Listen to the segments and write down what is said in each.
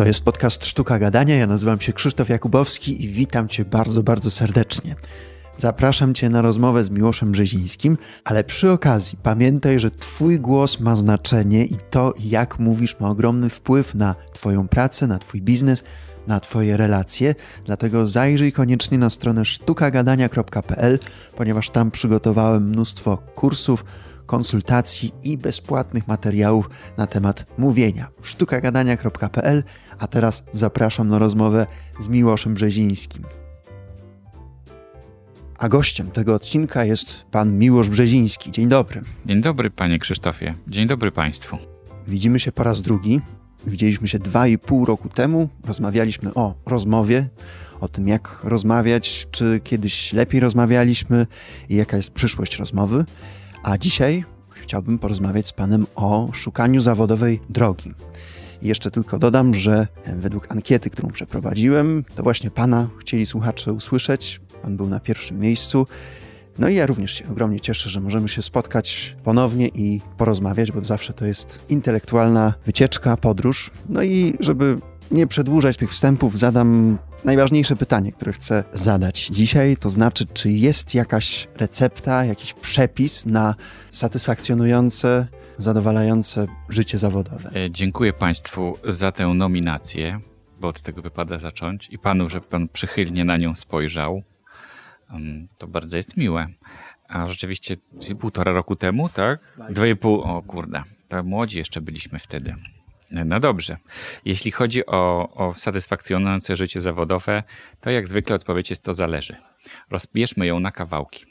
To jest podcast Sztuka Gadania. Ja nazywam się Krzysztof Jakubowski i witam Cię bardzo, bardzo serdecznie. Zapraszam Cię na rozmowę z Miłoszem Brzezińskim, ale przy okazji pamiętaj, że Twój głos ma znaczenie i to, jak mówisz, ma ogromny wpływ na Twoją pracę, na Twój biznes, na Twoje relacje. Dlatego zajrzyj koniecznie na stronę sztukagadania.pl, ponieważ tam przygotowałem mnóstwo kursów, konsultacji i bezpłatnych materiałów na temat mówienia. sztukagadania.pl, a teraz zapraszam na rozmowę z Miłoszem Brzezińskim. A gościem tego odcinka jest pan Miłosz Brzeziński. Dzień dobry. Dzień dobry, panie Krzysztofie. Dzień dobry państwu. Widzimy się po raz drugi. Widzieliśmy się dwa i pół roku temu. Rozmawialiśmy o rozmowie, o tym, jak rozmawiać, czy kiedyś lepiej rozmawialiśmy i jaka jest przyszłość rozmowy. A dzisiaj chciałbym porozmawiać z Panem o szukaniu zawodowej drogi. I jeszcze tylko dodam, że według ankiety, którą przeprowadziłem, to właśnie Pana chcieli słuchacze usłyszeć. Pan był na pierwszym miejscu. No i ja również się ogromnie cieszę, że możemy się spotkać ponownie i porozmawiać, bo zawsze to jest intelektualna wycieczka, podróż. No i żeby nie przedłużać tych wstępów, zadam najważniejsze pytanie, które chcę zadać dzisiaj, to znaczy, czy jest jakaś recepta, jakiś przepis na satysfakcjonujące, zadowalające życie zawodowe? E, dziękuję Państwu za tę nominację, bo od tego wypada zacząć i Panu, że Pan przychylnie na nią spojrzał. To bardzo jest miłe. A rzeczywiście półtora roku temu, tak? Dwa i pół, o kurde, to młodzi jeszcze byliśmy wtedy. No dobrze. Jeśli chodzi o, o satysfakcjonujące życie zawodowe, to jak zwykle odpowiedź jest to zależy. Rozbierzmy ją na kawałki.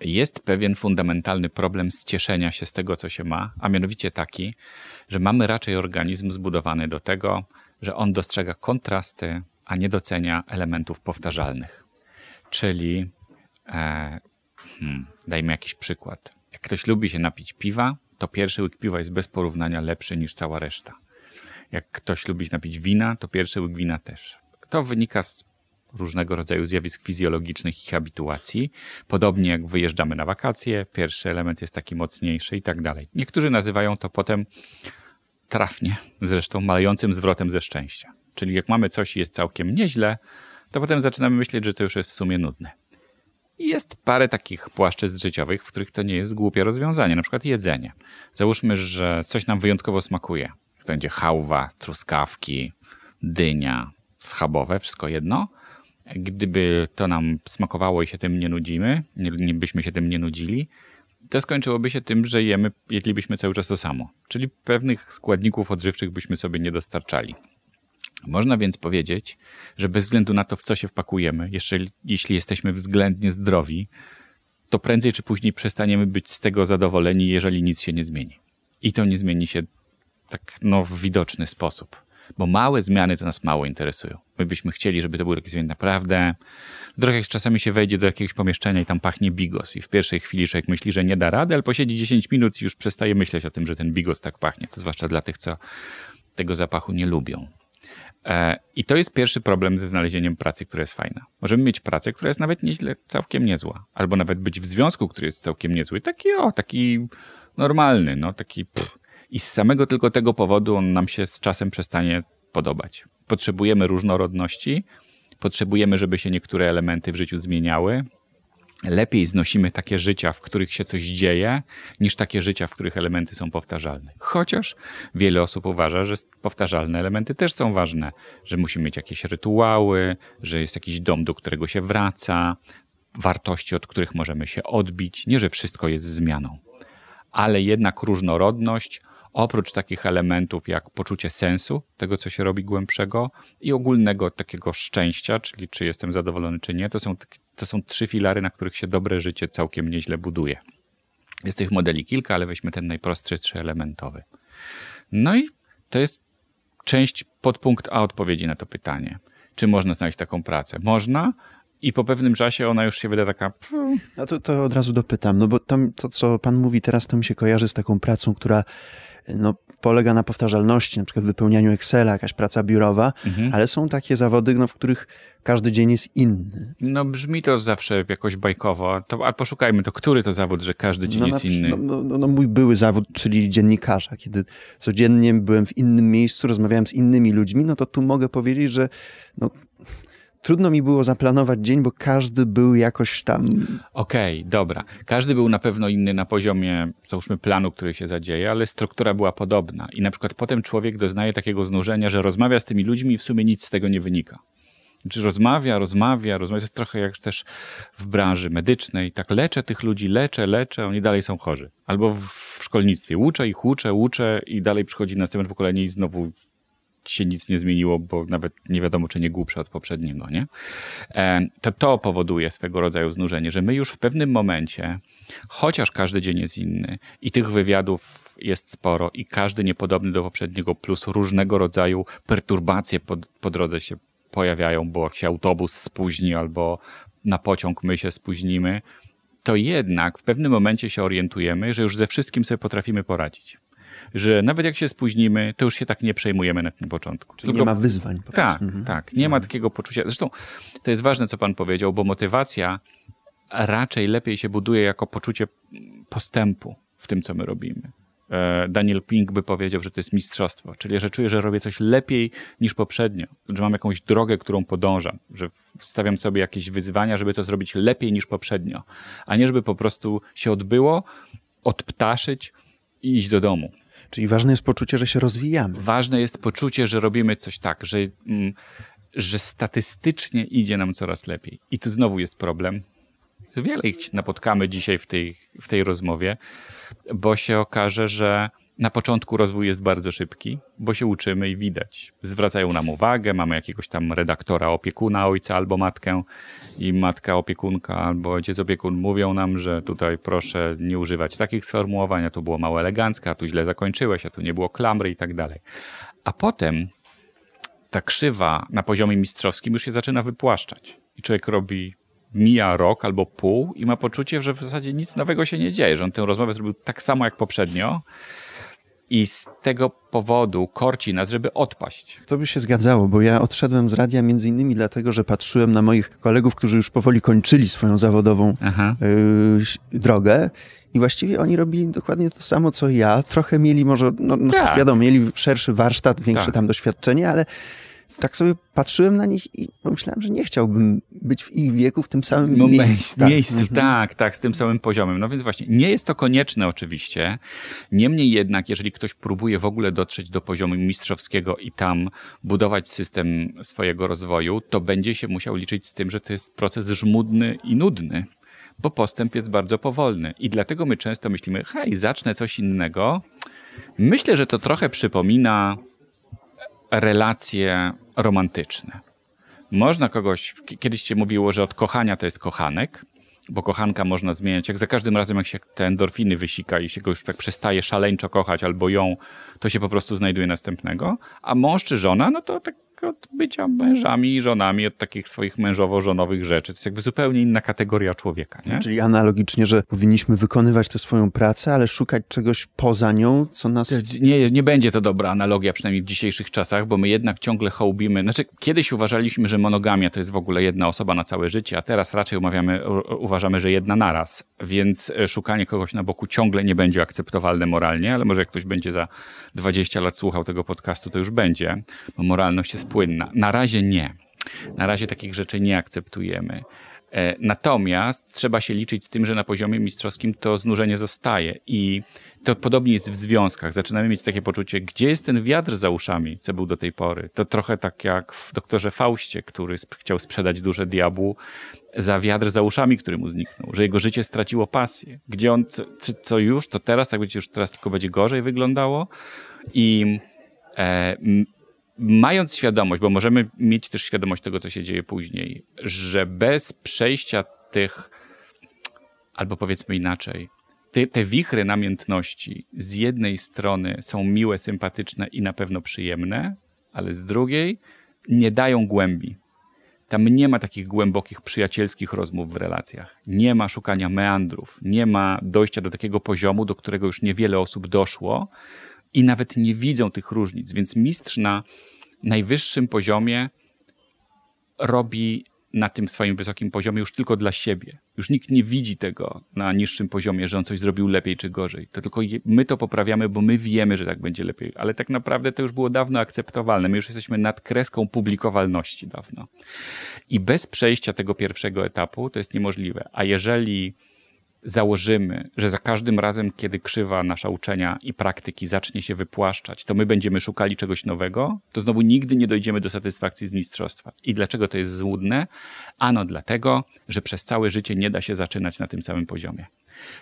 Jest pewien fundamentalny problem z cieszenia się z tego, co się ma, a mianowicie taki, że mamy raczej organizm zbudowany do tego, że on dostrzega kontrasty, a nie docenia elementów powtarzalnych. Czyli, e, hmm, dajmy jakiś przykład. Jak ktoś lubi się napić piwa, to pierwszy łyk piwa jest bez porównania lepszy niż cała reszta. Jak ktoś lubi napić wina, to pierwszy łyk wina też. To wynika z różnego rodzaju zjawisk fizjologicznych i habituacji. Podobnie jak wyjeżdżamy na wakacje, pierwszy element jest taki mocniejszy i tak dalej. Niektórzy nazywają to potem trafnie, zresztą malejącym zwrotem ze szczęścia. Czyli jak mamy coś i jest całkiem nieźle, to potem zaczynamy myśleć, że to już jest w sumie nudne. I jest parę takich płaszczyzn życiowych, w których to nie jest głupie rozwiązanie, na przykład jedzenie. Załóżmy, że coś nam wyjątkowo smakuje. To będzie hałwa, truskawki, dynia, schabowe, wszystko jedno. Gdyby to nam smakowało i się tym nie nudzimy, nie, byśmy się tym nie nudzili, to skończyłoby się tym, że jemy, jedlibyśmy cały czas to samo. Czyli pewnych składników odżywczych byśmy sobie nie dostarczali. Można więc powiedzieć, że bez względu na to, w co się wpakujemy, jeszcze jeśli jesteśmy względnie zdrowi, to prędzej czy później przestaniemy być z tego zadowoleni, jeżeli nic się nie zmieni. I to nie zmieni się tak no, w widoczny sposób. Bo małe zmiany to nas mało interesują. My byśmy chcieli, żeby to były takie zmiany naprawdę. Trochę jak czasami się wejdzie do jakiegoś pomieszczenia i tam pachnie bigos i w pierwszej chwili człowiek myśli, że nie da rady, ale posiedzi 10 minut i już przestaje myśleć o tym, że ten bigos tak pachnie. To zwłaszcza dla tych, co tego zapachu nie lubią. E, I to jest pierwszy problem ze znalezieniem pracy, która jest fajna. Możemy mieć pracę, która jest nawet nieźle, całkiem niezła. Albo nawet być w związku, który jest całkiem niezły. Taki, o, taki normalny, no, taki pff. I z samego tylko tego powodu on nam się z czasem przestanie podobać. Potrzebujemy różnorodności, potrzebujemy, żeby się niektóre elementy w życiu zmieniały, lepiej znosimy takie życia, w których się coś dzieje, niż takie życia, w których elementy są powtarzalne. Chociaż wiele osób uważa, że powtarzalne elementy też są ważne, że musimy mieć jakieś rytuały, że jest jakiś dom, do którego się wraca, wartości, od których możemy się odbić, nie że wszystko jest zmianą. Ale jednak różnorodność, oprócz takich elementów jak poczucie sensu tego, co się robi głębszego i ogólnego takiego szczęścia, czyli czy jestem zadowolony, czy nie, to są to są trzy filary, na których się dobre życie całkiem nieźle buduje. Jest tych modeli kilka, ale weźmy ten najprostszy, trzyelementowy. No i to jest część podpunkt A odpowiedzi na to pytanie. Czy można znaleźć taką pracę? Można, i po pewnym czasie ona już się wyda taka. No to, to od razu dopytam, no bo to, to, co pan mówi teraz, to mi się kojarzy z taką pracą, która no, polega na powtarzalności, na przykład wypełnianiu Excela, jakaś praca biurowa, mhm. ale są takie zawody, no, w których każdy dzień jest inny. No brzmi to zawsze jakoś bajkowo, to, ale poszukajmy to, który to zawód, że każdy dzień no, jest inny. No, no, no, no, mój były zawód, czyli dziennikarza, kiedy codziennie byłem w innym miejscu, rozmawiałem z innymi ludźmi, no to tu mogę powiedzieć, że no, trudno mi było zaplanować dzień, bo każdy był jakoś tam. Okej, okay, dobra. Każdy był na pewno inny na poziomie, załóżmy, planu, który się zadzieje, ale struktura była podobna. I na przykład potem człowiek doznaje takiego znużenia, że rozmawia z tymi ludźmi i w sumie nic z tego nie wynika. Znaczy rozmawia, rozmawia, rozmawia. To jest trochę jak też w branży medycznej. Tak leczę tych ludzi, leczę, leczę, oni dalej są chorzy. Albo w szkolnictwie. Uczę ich, uczę, uczę i dalej przychodzi następne pokolenie i znowu się nic nie zmieniło, bo nawet nie wiadomo, czy nie głupsze od poprzedniego, nie? E, to to powoduje swego rodzaju znużenie, że my już w pewnym momencie, chociaż każdy dzień jest inny i tych wywiadów jest sporo i każdy niepodobny do poprzedniego, plus różnego rodzaju perturbacje po, po drodze się pojawiają, bo jak się autobus spóźni albo na pociąg my się spóźnimy, to jednak w pewnym momencie się orientujemy, że już ze wszystkim sobie potrafimy poradzić że nawet jak się spóźnimy, to już się tak nie przejmujemy na tym początku. Czyli Tylko, nie ma wyzwań. Tak, mhm. tak. Nie ma mhm. takiego poczucia. Zresztą to jest ważne, co pan powiedział, bo motywacja raczej lepiej się buduje jako poczucie postępu w tym, co my robimy. E, Daniel Pink by powiedział, że to jest mistrzostwo, czyli że czuję, że robię coś lepiej niż poprzednio, że mam jakąś drogę, którą podążam, że wstawiam sobie jakieś wyzwania, żeby to zrobić lepiej niż poprzednio, a nie żeby po prostu się odbyło, odptaszyć i iść do domu. Czyli ważne jest poczucie, że się rozwijamy. Ważne jest poczucie, że robimy coś tak, że, mm, że statystycznie idzie nam coraz lepiej. I tu znowu jest problem. Wiele ich napotkamy dzisiaj w tej, w tej rozmowie, bo się okaże, że na początku rozwój jest bardzo szybki, bo się uczymy i widać. Zwracają nam uwagę, mamy jakiegoś tam redaktora, opiekuna, ojca albo matkę i matka opiekunka albo ojciec opiekun mówią nam, że tutaj proszę nie używać takich sformułowań, a tu było mało eleganckie, a tu źle zakończyłeś, a tu nie było klamry i tak dalej. A potem ta krzywa na poziomie mistrzowskim już się zaczyna wypłaszczać i człowiek robi mija rok albo pół i ma poczucie, że w zasadzie nic nowego się nie dzieje, że on tę rozmowę zrobił tak samo jak poprzednio, i z tego powodu korci nas, żeby odpaść. To by się zgadzało, bo ja odszedłem z radia między innymi dlatego, że patrzyłem na moich kolegów, którzy już powoli kończyli swoją zawodową y, drogę i właściwie oni robili dokładnie to samo, co ja. Trochę mieli może, no, no tak. wiadomo, mieli szerszy warsztat, większe tak. tam doświadczenie, ale tak sobie patrzyłem na nich i pomyślałem, że nie chciałbym być w ich wieku w tym samym no, miejscu. Tak. miejscu. Mhm. Tak, tak, z tym samym poziomem. No więc właśnie, nie jest to konieczne oczywiście. Niemniej jednak, jeżeli ktoś próbuje w ogóle dotrzeć do poziomu mistrzowskiego i tam budować system swojego rozwoju, to będzie się musiał liczyć z tym, że to jest proces żmudny i nudny bo postęp jest bardzo powolny. I dlatego my często myślimy, hej, zacznę coś innego. Myślę, że to trochę przypomina relacje romantyczne. Można kogoś, kiedyś się mówiło, że od kochania to jest kochanek, bo kochanka można zmieniać. Jak za każdym razem, jak się te endorfiny wysika i się go już tak przestaje szaleńczo kochać albo ją, to się po prostu znajduje następnego. A mąż czy żona, no to tak od bycia mężami i żonami, od takich swoich mężowo-żonowych rzeczy. To jest jakby zupełnie inna kategoria człowieka. Nie? Czyli analogicznie, że powinniśmy wykonywać tę swoją pracę, ale szukać czegoś poza nią, co nas... Nie, nie będzie to dobra analogia, przynajmniej w dzisiejszych czasach, bo my jednak ciągle hołbimy. Znaczy, kiedyś uważaliśmy, że monogamia to jest w ogóle jedna osoba na całe życie, a teraz raczej umawiamy, uważamy, że jedna naraz. Więc e, szukanie kogoś na boku ciągle nie będzie akceptowalne moralnie, ale może jak ktoś będzie za 20 lat słuchał tego podcastu, to już będzie, bo moralność jest płynna. Na razie nie. Na razie takich rzeczy nie akceptujemy. E, natomiast trzeba się liczyć z tym, że na poziomie mistrzowskim to znużenie zostaje i to podobnie jest w związkach. Zaczynamy mieć takie poczucie, gdzie jest ten wiatr za uszami, co był do tej pory. To trochę tak jak w doktorze Faustie, który chciał sprzedać duże diabłu za wiatr za uszami, który mu zniknął, że jego życie straciło pasję. Gdzie on, co, co już, to teraz, tak będzie już teraz tylko będzie gorzej wyglądało i e, mając świadomość, bo możemy mieć też świadomość tego, co się dzieje później, że bez przejścia tych, albo powiedzmy inaczej, te, te wichry namiętności z jednej strony są miłe, sympatyczne i na pewno przyjemne, ale z drugiej nie dają głębi. Tam nie ma takich głębokich, przyjacielskich rozmów w relacjach. Nie ma szukania meandrów, nie ma dojścia do takiego poziomu, do którego już niewiele osób doszło, i nawet nie widzą tych różnic. Więc mistrz na najwyższym poziomie robi na tym swoim wysokim poziomie już tylko dla siebie. Już nikt nie widzi tego na niższym poziomie, że on coś zrobił lepiej czy gorzej. To tylko my to poprawiamy, bo my wiemy, że tak będzie lepiej. Ale tak naprawdę to już było dawno akceptowalne. My już jesteśmy nad kreską publikowalności dawno. I bez przejścia tego pierwszego etapu to jest niemożliwe. A jeżeli założymy, że za każdym razem, kiedy krzywa nasza uczenia i praktyki zacznie się wypłaszczać, to my będziemy szukali czegoś nowego, to znowu nigdy nie dojdziemy do satysfakcji z mistrzostwa. I dlaczego to jest złudne? Ano dlatego, że przez całe życie nie da się zaczynać na tym samym poziomie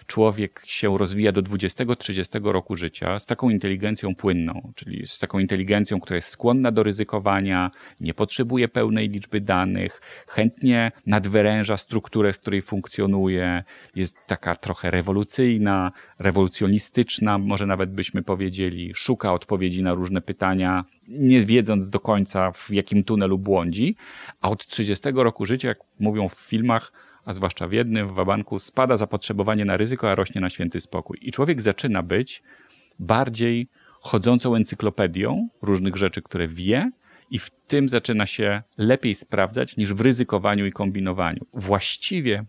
człowiek się rozwija do 20-30 roku życia z taką inteligencją płynną, czyli z taką inteligencją, która jest skłonna do ryzykowania, nie potrzebuje pełnej liczby danych, chętnie nadwyręża strukturę, w której funkcjonuje, jest taka trochę rewolucyjna, rewolucjonistyczna, może nawet byśmy powiedzieli, szuka odpowiedzi na różne pytania, nie wiedząc do końca, w jakim tunelu błądzi, a od 30 roku życia, jak mówią w filmach, a zwłaszcza w jednym, w wabanku, spada zapotrzebowanie na ryzyko, a rośnie na święty spokój. I człowiek zaczyna być bardziej chodzącą encyklopedią różnych rzeczy, które wie, i w tym zaczyna się lepiej sprawdzać niż w ryzykowaniu i kombinowaniu. Właściwie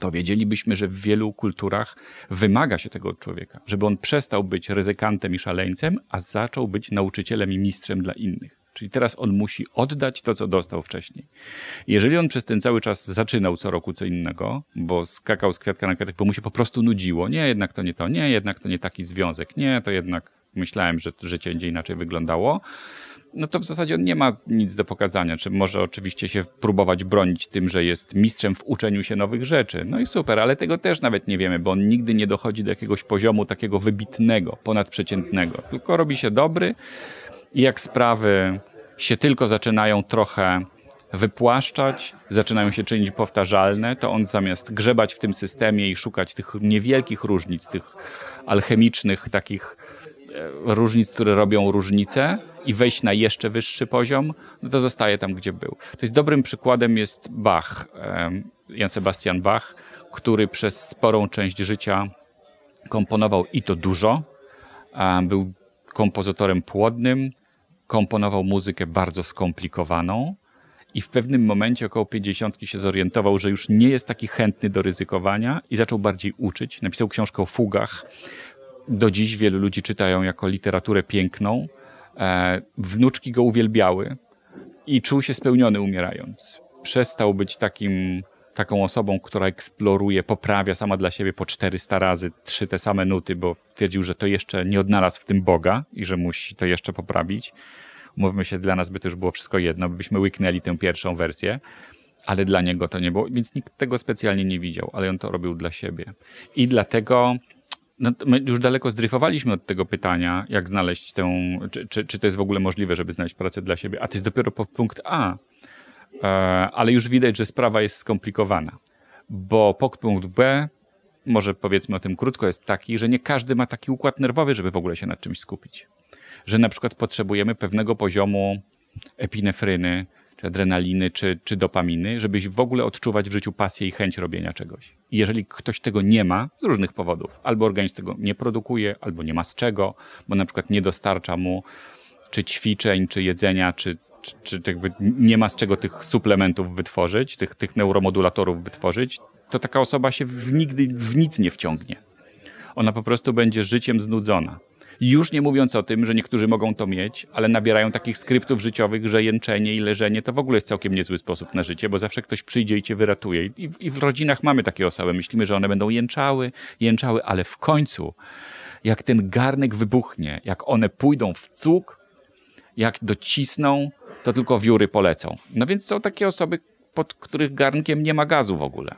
to wiedzielibyśmy, że w wielu kulturach wymaga się tego od człowieka, żeby on przestał być ryzykantem i szaleńcem, a zaczął być nauczycielem i mistrzem dla innych. Czyli teraz on musi oddać to, co dostał wcześniej. Jeżeli on przez ten cały czas zaczynał co roku co innego, bo skakał z kwiatka na kwiatek, bo mu się po prostu nudziło, nie, jednak to nie to, nie, jednak to nie taki związek, nie, to jednak myślałem, że życie będzie inaczej wyglądało, no to w zasadzie on nie ma nic do pokazania. Czy może oczywiście się próbować bronić tym, że jest mistrzem w uczeniu się nowych rzeczy. No i super, ale tego też nawet nie wiemy, bo on nigdy nie dochodzi do jakiegoś poziomu takiego wybitnego, ponadprzeciętnego. Tylko robi się dobry i jak sprawy się tylko zaczynają trochę wypłaszczać, zaczynają się czynić powtarzalne, to on zamiast grzebać w tym systemie i szukać tych niewielkich różnic, tych alchemicznych takich e, różnic, które robią różnicę i wejść na jeszcze wyższy poziom, no to zostaje tam, gdzie był. To jest dobrym przykładem jest Bach, Jan Sebastian Bach, który przez sporą część życia komponował i to dużo. Był kompozytorem płodnym, komponował muzykę bardzo skomplikowaną i w pewnym momencie około 50 się zorientował, że już nie jest taki chętny do ryzykowania i zaczął bardziej uczyć. Napisał książkę o fugach. Do dziś wielu ludzi czytają jako literaturę piękną. E, wnuczki go uwielbiały i czuł się spełniony umierając. Przestał być takim taką osobą, która eksploruje, poprawia sama dla siebie po 400 razy trzy te same nuty, bo twierdził, że to jeszcze nie odnalazł w tym Boga i że musi to jeszcze poprawić. Mówmy się, dla nas by to już było wszystko jedno, byśmy łyknęli tę pierwszą wersję, ale dla niego to nie było, więc nikt tego specjalnie nie widział, ale on to robił dla siebie. I dlatego no, już daleko zdryfowaliśmy od tego pytania, jak znaleźć tę, czy, czy, czy to jest w ogóle możliwe, żeby znaleźć pracę dla siebie, a to jest dopiero punkt A, ale już widać, że sprawa jest skomplikowana, bo punkt B, może powiedzmy o tym krótko, jest taki, że nie każdy ma taki układ nerwowy, żeby w ogóle się nad czymś skupić. Że na przykład potrzebujemy pewnego poziomu epinefryny, czy adrenaliny, czy, czy dopaminy, żebyś w ogóle odczuwać w życiu pasję i chęć robienia czegoś. I jeżeli ktoś tego nie ma, z różnych powodów, albo organizm tego nie produkuje, albo nie ma z czego, bo na przykład nie dostarcza mu czy ćwiczeń, czy jedzenia, czy, czy, czy jakby nie ma z czego tych suplementów wytworzyć, tych, tych neuromodulatorów wytworzyć, to taka osoba się w, nigdy w nic nie wciągnie. Ona po prostu będzie życiem znudzona. Już nie mówiąc o tym, że niektórzy mogą to mieć, ale nabierają takich skryptów życiowych, że jęczenie i leżenie to w ogóle jest całkiem niezły sposób na życie, bo zawsze ktoś przyjdzie i cię wyratuje. I w, i w rodzinach mamy takie osoby. Myślimy, że one będą jęczały, jęczały, ale w końcu, jak ten garnek wybuchnie, jak one pójdą w cuk, jak docisną, to tylko wióry polecą. No więc są takie osoby, pod których garnkiem nie ma gazu w ogóle.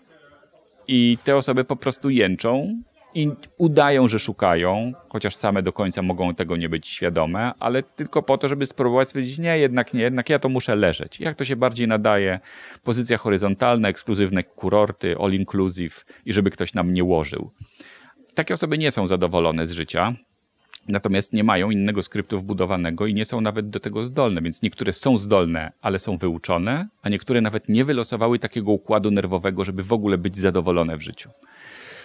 I te osoby po prostu jęczą i udają, że szukają, chociaż same do końca mogą tego nie być świadome, ale tylko po to, żeby spróbować stwierdzić, nie, jednak nie, jednak ja to muszę leżeć. Jak to się bardziej nadaje? Pozycja horyzontalna, ekskluzywne kurorty, all inclusive i żeby ktoś nam nie łożył. Takie osoby nie są zadowolone z życia, Natomiast nie mają innego skryptu wbudowanego i nie są nawet do tego zdolne, więc niektóre są zdolne, ale są wyuczone, a niektóre nawet nie wylosowały takiego układu nerwowego, żeby w ogóle być zadowolone w życiu.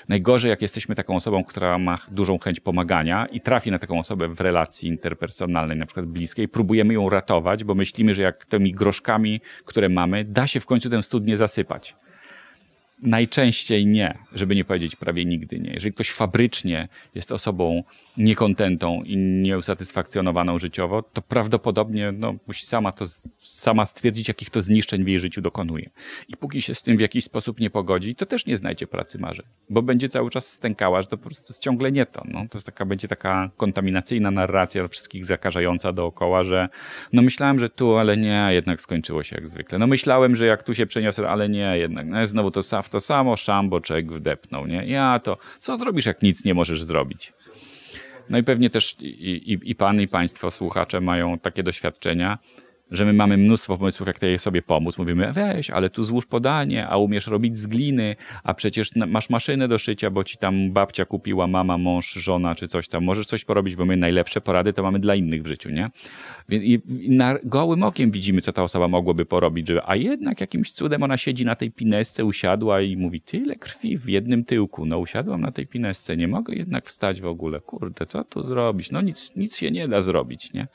Najgorzej, jak jesteśmy taką osobą, która ma dużą chęć pomagania i trafi na taką osobę w relacji interpersonalnej, na przykład bliskiej, próbujemy ją ratować, bo myślimy, że jak tymi groszkami, które mamy, da się w końcu tę studnię zasypać. Najczęściej nie, żeby nie powiedzieć prawie nigdy nie. Jeżeli ktoś fabrycznie jest osobą niekontentą i nieusatysfakcjonowaną życiowo, to prawdopodobnie no, musi sama to sama stwierdzić, jakich to zniszczeń w jej życiu dokonuje. I póki się z tym w jakiś sposób nie pogodzi, to też nie znajdzie pracy marzeń, bo będzie cały czas stękała, że to po prostu jest ciągle nie to. No. To taka, będzie taka kontaminacyjna narracja wszystkich zakażająca dookoła, że no myślałem, że tu, ale nie, jednak skończyło się jak zwykle. No myślałem, że jak tu się przeniosę, ale nie, jednak no, znowu to, to samo, szambo, czek wdepnął, nie? Ja to, co zrobisz, jak nic nie możesz zrobić? No i pewnie też i, i, i pan, i państwo, słuchacze mają takie doświadczenia, że my mamy mnóstwo pomysłów, jak tej sobie pomóc. Mówimy, weź, ale tu złóż podanie, a umiesz robić z gliny, a przecież masz maszynę do szycia, bo ci tam babcia kupiła, mama, mąż, żona, czy coś tam. Możesz coś porobić, bo my najlepsze porady to mamy dla innych w życiu, nie? I na gołym okiem widzimy, co ta osoba mogłaby porobić, że, a jednak jakimś cudem ona siedzi na tej pinesce, usiadła i mówi, tyle krwi w jednym tyłku. No usiadłam na tej pinesce, nie mogę jednak wstać w ogóle. Kurde, co tu zrobić? No nic, nic się nie da zrobić, nie?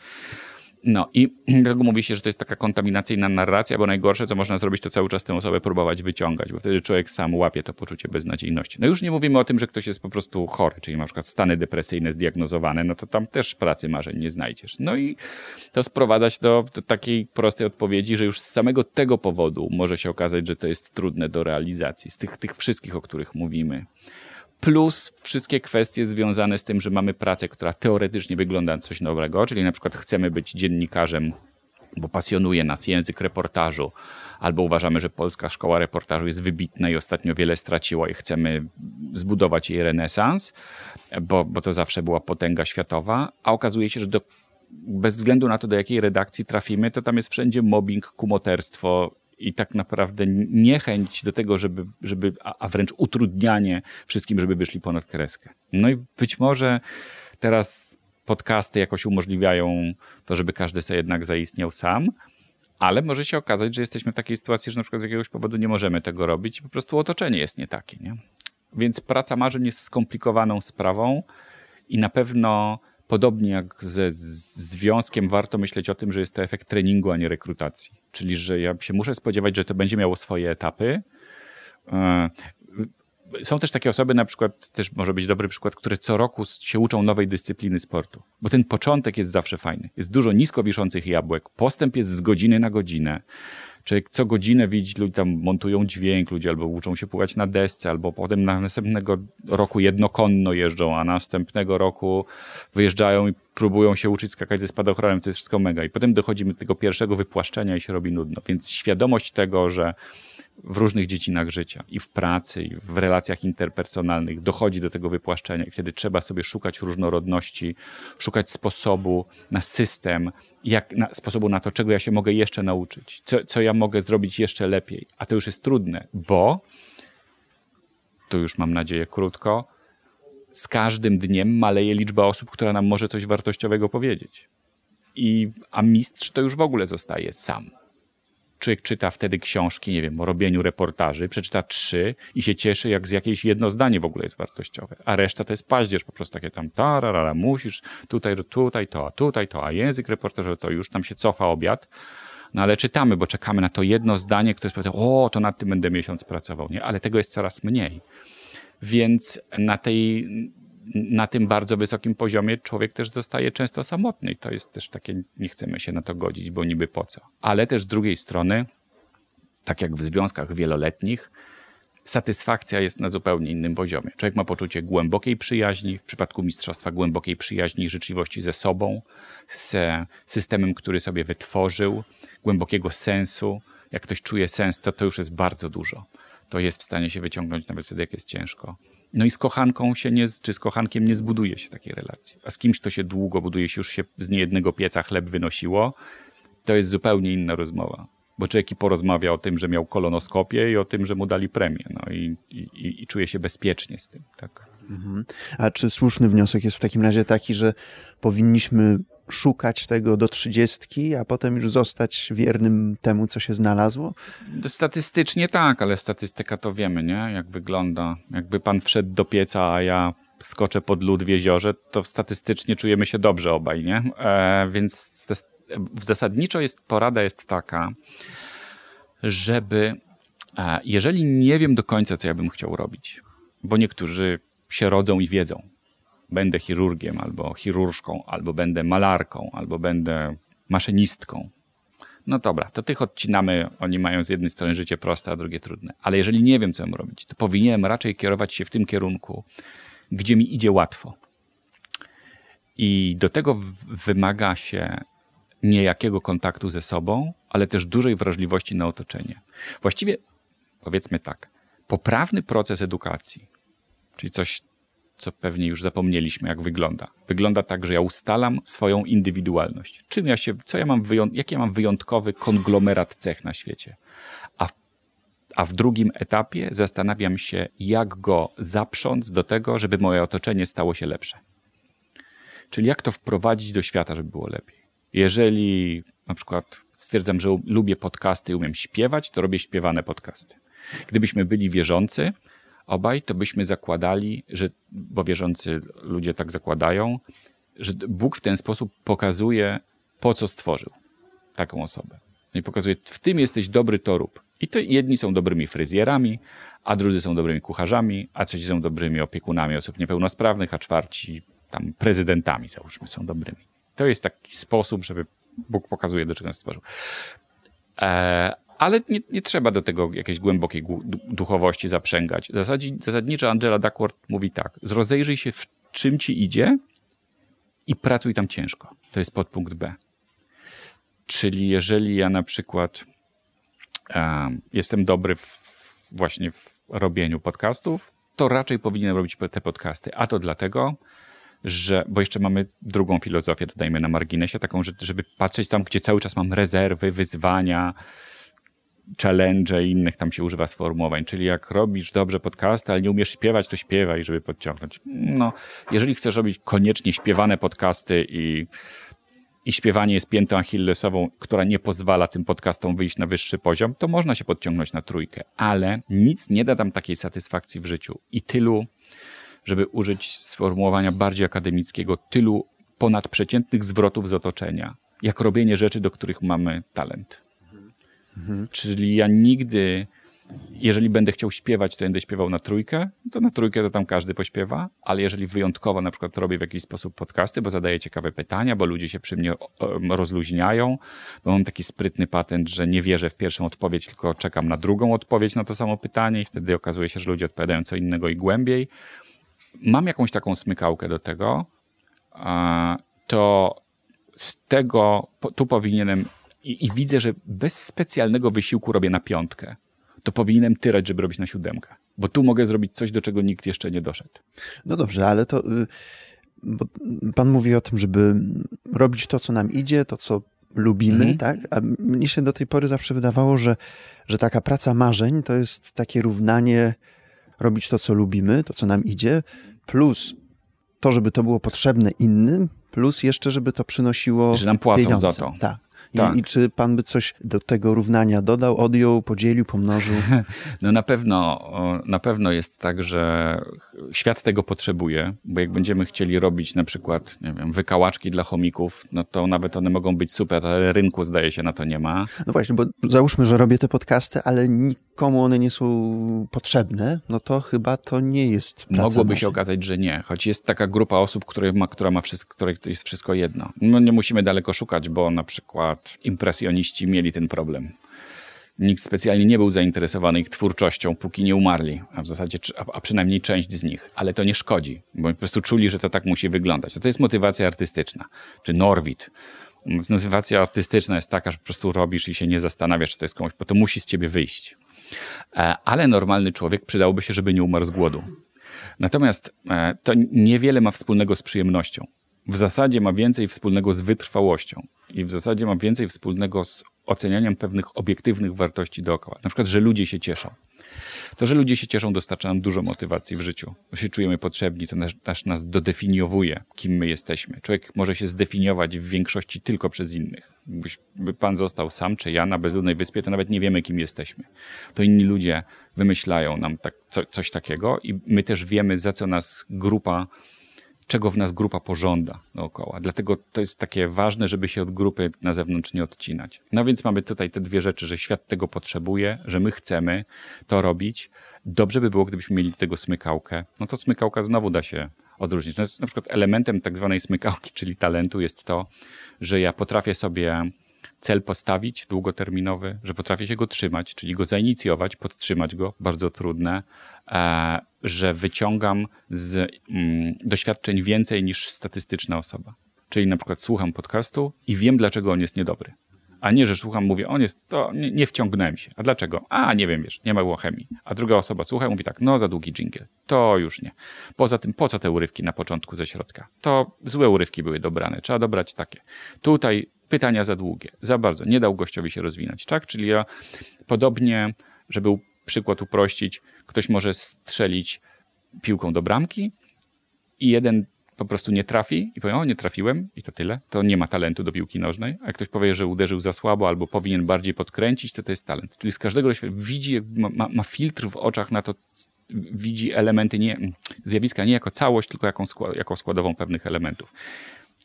No i dlatego mówi się, że to jest taka kontaminacyjna narracja, bo najgorsze, co można zrobić, to cały czas tę osobę próbować wyciągać, bo wtedy człowiek sam łapie to poczucie beznadziejności. No już nie mówimy o tym, że ktoś jest po prostu chory, czyli na przykład stany depresyjne zdiagnozowane, no to tam też pracy marzeń nie znajdziesz. No i to sprowadzać do, do takiej prostej odpowiedzi, że już z samego tego powodu może się okazać, że to jest trudne do realizacji, z tych, tych wszystkich, o których mówimy plus wszystkie kwestie związane z tym, że mamy pracę, która teoretycznie wygląda na coś nowego, czyli na przykład chcemy być dziennikarzem, bo pasjonuje nas język reportażu, albo uważamy, że polska szkoła reportażu jest wybitna i ostatnio wiele straciła i chcemy zbudować jej renesans, bo, bo to zawsze była potęga światowa, a okazuje się, że do, bez względu na to, do jakiej redakcji trafimy, to tam jest wszędzie mobbing, kumoterstwo, i tak naprawdę niechęć do tego, żeby, żeby a wręcz utrudnianie wszystkim, żeby wyszli ponad kreskę. No i być może teraz podcasty jakoś umożliwiają to, żeby każdy sobie jednak zaistniał sam, ale może się okazać, że jesteśmy w takiej sytuacji, że na przykład z jakiegoś powodu nie możemy tego robić i po prostu otoczenie jest nie takie. Nie? Więc praca marzeń jest skomplikowaną sprawą i na pewno podobnie jak ze związkiem, warto myśleć o tym, że jest to efekt treningu, a nie rekrutacji. Czyli, że ja się muszę spodziewać, że to będzie miało swoje etapy. E, są też takie osoby, na przykład, też może być dobry przykład, które co roku się uczą nowej dyscypliny sportu. Bo ten początek jest zawsze fajny. Jest dużo nisko wiszących jabłek, postęp jest z godziny na godzinę. Człowiek co godzinę widzi, ludzie tam montują dźwięk, ludzie albo uczą się pływać na desce, albo potem na następnego roku jednokonno jeżdżą, a następnego roku wyjeżdżają i próbują się uczyć skakać ze spadochronem. To jest wszystko mega. I potem dochodzimy do tego pierwszego wypłaszczenia i się robi nudno. Więc świadomość tego, że w różnych dziedzinach życia i w pracy, i w relacjach interpersonalnych dochodzi do tego wypłaszczenia i wtedy trzeba sobie szukać różnorodności, szukać sposobu na system, jak, na, sposobu na to, czego ja się mogę jeszcze nauczyć, co, co ja mogę zrobić jeszcze lepiej. A to już jest trudne, bo to już mam nadzieję krótko, z każdym dniem maleje liczba osób, która nam może coś wartościowego powiedzieć. I, a mistrz to już w ogóle zostaje sam człowiek czyta wtedy książki, nie wiem, o robieniu reportaży, przeczyta trzy i się cieszy, jak z jakieś jedno zdanie w ogóle jest wartościowe, a reszta to jest paździerz, po prostu takie tam tararara, musisz, tutaj, tutaj to, a tutaj to, a język reportażowy to już tam się cofa obiad, no ale czytamy, bo czekamy na to jedno zdanie, które jest o, to nad tym będę miesiąc pracował, nie? Ale tego jest coraz mniej. Więc na tej na tym bardzo wysokim poziomie człowiek też zostaje często samotny i to jest też takie, nie chcemy się na to godzić, bo niby po co. Ale też z drugiej strony, tak jak w związkach wieloletnich, satysfakcja jest na zupełnie innym poziomie. Człowiek ma poczucie głębokiej przyjaźni, w przypadku mistrzostwa głębokiej przyjaźni i życzliwości ze sobą, z systemem, który sobie wytworzył, głębokiego sensu. Jak ktoś czuje sens, to to już jest bardzo dużo. To jest w stanie się wyciągnąć nawet wtedy, jak jest ciężko. No i z kochanką się nie, czy z kochankiem nie zbuduje się takiej relacji. A z kimś, to się długo buduje się, już się z niejednego pieca chleb wynosiło, to jest zupełnie inna rozmowa. Bo człowiek i porozmawia o tym, że miał kolonoskopię i o tym, że mu dali premię. No i, i, i czuje się bezpiecznie z tym. Tak. Mhm. A czy słuszny wniosek jest w takim razie taki, że powinniśmy szukać tego do trzydziestki, a potem już zostać wiernym temu, co się znalazło? Statystycznie tak, ale statystyka to wiemy, nie? Jak wygląda. Jakby pan wszedł do pieca, a ja skoczę pod lód w jeziorze, to statystycznie czujemy się dobrze obaj, nie? E, więc zasadniczo jest, porada jest taka, żeby e, jeżeli nie wiem do końca, co ja bym chciał robić, bo niektórzy się rodzą i wiedzą, będę chirurgiem, albo chirurżką, albo będę malarką, albo będę maszynistką. No dobra, to tych odcinamy, oni mają z jednej strony życie proste, a drugie trudne. Ale jeżeli nie wiem, co mam robić, to powinienem raczej kierować się w tym kierunku, gdzie mi idzie łatwo. I do tego wymaga się niejakiego kontaktu ze sobą, ale też dużej wrażliwości na otoczenie. Właściwie, powiedzmy tak, poprawny proces edukacji, czyli coś, co pewnie już zapomnieliśmy, jak wygląda. Wygląda tak, że ja ustalam swoją indywidualność. Czym ja się, co ja mam, jaki ja mam wyjątkowy konglomerat cech na świecie. A a w drugim etapie zastanawiam się, jak go zaprząc do tego, żeby moje otoczenie stało się lepsze. Czyli jak to wprowadzić do świata, żeby było lepiej. Jeżeli na przykład stwierdzam, że lubię podcasty i umiem śpiewać, to robię śpiewane podcasty. Gdybyśmy byli wierzący, obaj, to byśmy zakładali, że, bo wierzący ludzie tak zakładają, że Bóg w ten sposób pokazuje, po co stworzył taką osobę. No I pokazuje, w tym jesteś dobry, to rób. I to jedni są dobrymi fryzjerami, a drudzy są dobrymi kucharzami, a trzeci są dobrymi opiekunami osób niepełnosprawnych, a czwarci tam prezydentami, załóżmy, są dobrymi. To jest taki sposób, żeby Bóg pokazuje, do czego nas stworzył. Ale nie, nie, trzeba do tego jakiejś głębokiej duchowości zaprzęgać. Zasadzi, zasadniczo Angela Duckworth mówi tak, rozejrzyj się w czym ci idzie i pracuj tam ciężko. To jest podpunkt B. Czyli jeżeli ja na przykład um, jestem dobry w, właśnie w robieniu podcastów, to raczej powinienem robić te podcasty. A to dlatego, że, bo jeszcze mamy drugą filozofię, dodajmy na marginesie, taką, żeby patrzeć tam, gdzie cały czas mam rezerwy, wyzwania, challenge i innych tam się używa sformułowań. Czyli jak robisz dobrze podcasty, ale nie umiesz śpiewać, to śpiewaj, żeby podciągnąć. No, jeżeli chcesz robić koniecznie śpiewane podcasty i, i śpiewanie jest piętą achillesową, która nie pozwala tym podcastom wyjść na wyższy poziom, to można się podciągnąć na trójkę, ale nic nie da tam takiej satysfakcji w życiu i tylu, żeby użyć sformułowania bardziej akademickiego, tylu ponadprzeciętnych zwrotów z otoczenia, jak robienie rzeczy, do których mamy talent. Czyli ja nigdy, jeżeli będę chciał śpiewać, to będę śpiewał na trójkę, to na trójkę to tam każdy pośpiewa, ale jeżeli wyjątkowo na przykład robię w jakiś sposób podcasty, bo zadaję ciekawe pytania, bo ludzie się przy mnie rozluźniają, bo mam taki sprytny patent, że nie wierzę w pierwszą odpowiedź, tylko czekam na drugą odpowiedź na to samo pytanie i wtedy okazuje się, że ludzie odpowiadają co innego i głębiej. Mam jakąś taką smykałkę do tego, to z tego tu powinienem i, i widzę, że bez specjalnego wysiłku robię na piątkę, to powinienem tyrać, żeby robić na siódemkę. Bo tu mogę zrobić coś, do czego nikt jeszcze nie doszedł. No dobrze, ale to. Y, bo pan mówi o tym, żeby robić to, co nam idzie, to, co lubimy, mhm. tak? A mnie się do tej pory zawsze wydawało, że, że taka praca marzeń to jest takie równanie robić to, co lubimy, to, co nam idzie, plus to, żeby to było potrzebne innym, plus jeszcze, żeby to przynosiło. Że nam płacą pieniądze. za to. Tak. Tak. I, I, czy pan by coś do tego równania dodał, odjął, podzielił, pomnożył? No na pewno, na pewno jest tak, że świat tego potrzebuje, bo jak będziemy chcieli robić na przykład, nie wiem, wykałaczki dla chomików, no to nawet one mogą być super, ale rynku zdaje się na to nie ma. No właśnie, bo załóżmy, że robię te podcasty, ale nikomu one nie są potrzebne, no to chyba to nie jest praca Mogłoby się okazać, że nie, choć jest taka grupa osób, która ma, która ma wszystko, której to jest wszystko jedno. No nie musimy daleko szukać, bo na przykład impresjoniści mieli ten problem. Nikt specjalnie nie był zainteresowany ich twórczością, póki nie umarli, a w zasadzie, a przynajmniej część z nich. Ale to nie szkodzi, bo po prostu czuli, że to tak musi wyglądać. To jest motywacja artystyczna. Czy Norwid. Motywacja artystyczna jest taka, że po prostu robisz i się nie zastanawiasz, czy to jest komuś, bo to musi z ciebie wyjść. E, ale normalny człowiek przydałoby się, żeby nie umarł z głodu. Natomiast e, to niewiele ma wspólnego z przyjemnością w zasadzie ma więcej wspólnego z wytrwałością i w zasadzie ma więcej wspólnego z ocenianiem pewnych obiektywnych wartości dookoła. Na przykład, że ludzie się cieszą. To, że ludzie się cieszą, dostarcza nam dużo motywacji w życiu. Bo się czujemy potrzebni, to nas, nas, nas dodefiniowuje, kim my jesteśmy. Człowiek może się zdefiniować w większości tylko przez innych. Gdyby pan został sam, czy ja na bezludnej wyspie, to nawet nie wiemy, kim jesteśmy. To inni ludzie wymyślają nam tak, co, coś takiego i my też wiemy, za co nas grupa czego w nas grupa pożąda dookoła. Dlatego to jest takie ważne, żeby się od grupy na zewnątrz nie odcinać. No więc mamy tutaj te dwie rzeczy, że świat tego potrzebuje, że my chcemy to robić. Dobrze by było, gdybyśmy mieli tego smykałkę. No to smykałka znowu da się odróżnić. No na przykład elementem tak zwanej smykałki, czyli talentu jest to, że ja potrafię sobie cel postawić długoterminowy, że potrafię się go trzymać, czyli go zainicjować, podtrzymać go, bardzo trudne, e, że wyciągam z mm, doświadczeń więcej niż statystyczna osoba. Czyli na przykład słucham podcastu i wiem, dlaczego on jest niedobry. A nie, że słucham, mówię, on jest, to nie, nie wciągnąłem się. A dlaczego? A, nie wiem, wiesz, nie ma było chemii. A druga osoba słucha mówi tak, no za długi dżingiel. To już nie. Poza tym, po co te urywki na początku ze środka? To złe urywki były dobrane, trzeba dobrać takie. Tutaj pytania za długie, za bardzo. Nie dał gościowi się rozwinąć, tak? Czyli ja podobnie, żeby przykład uprościć, ktoś może strzelić piłką do bramki i jeden po prostu nie trafi i powie, o nie trafiłem i to tyle, to nie ma talentu do piłki nożnej, a jak ktoś powie, że uderzył za słabo albo powinien bardziej podkręcić, to to jest talent. Czyli z każdego widzi, ma, ma filtr w oczach na to, widzi elementy, nie, zjawiska nie jako całość, tylko skład, jako składową pewnych elementów.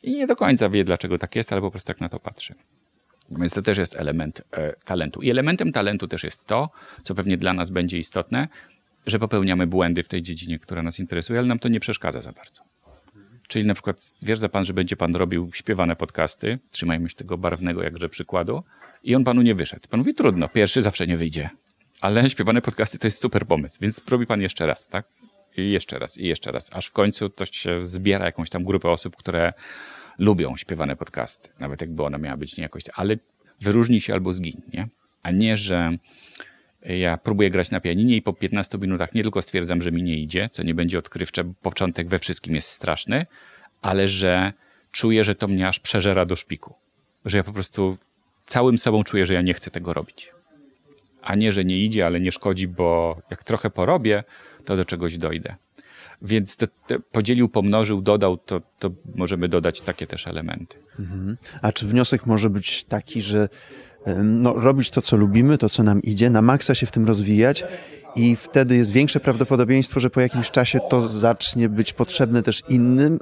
I nie do końca wie, dlaczego tak jest, ale po prostu tak na to patrzy. Więc to też jest element e, talentu. I elementem talentu też jest to, co pewnie dla nas będzie istotne, że popełniamy błędy w tej dziedzinie, która nas interesuje, ale nam to nie przeszkadza za bardzo. Czyli na przykład stwierdza pan, że będzie pan robił śpiewane podcasty, trzymajmy się tego barwnego jakże przykładu, i on panu nie wyszedł. Pan mówi, trudno, pierwszy zawsze nie wyjdzie. Ale śpiewane podcasty to jest super pomysł, więc robi pan jeszcze raz, tak? I jeszcze raz, i jeszcze raz, aż w końcu to się zbiera jakąś tam grupę osób, które lubią śpiewane podcasty, nawet jakby ona miała być nie jakoś, ale wyróżnij się albo zgiń, nie? A nie, że ja próbuję grać na pianinie i po 15 minutach nie tylko stwierdzam, że mi nie idzie, co nie będzie odkrywcze, bo początek we wszystkim jest straszny, ale że czuję, że to mnie aż przeżera do szpiku. Że ja po prostu całym sobą czuję, że ja nie chcę tego robić. A nie, że nie idzie, ale nie szkodzi, bo jak trochę porobię, to do czegoś dojdę. Więc to, to podzielił, pomnożył, dodał, to, to możemy dodać takie też elementy. Mhm. A czy wniosek może być taki, że no, robić to, co lubimy, to, co nam idzie, na maksa się w tym rozwijać i wtedy jest większe prawdopodobieństwo, że po jakimś czasie to zacznie być potrzebne też innym,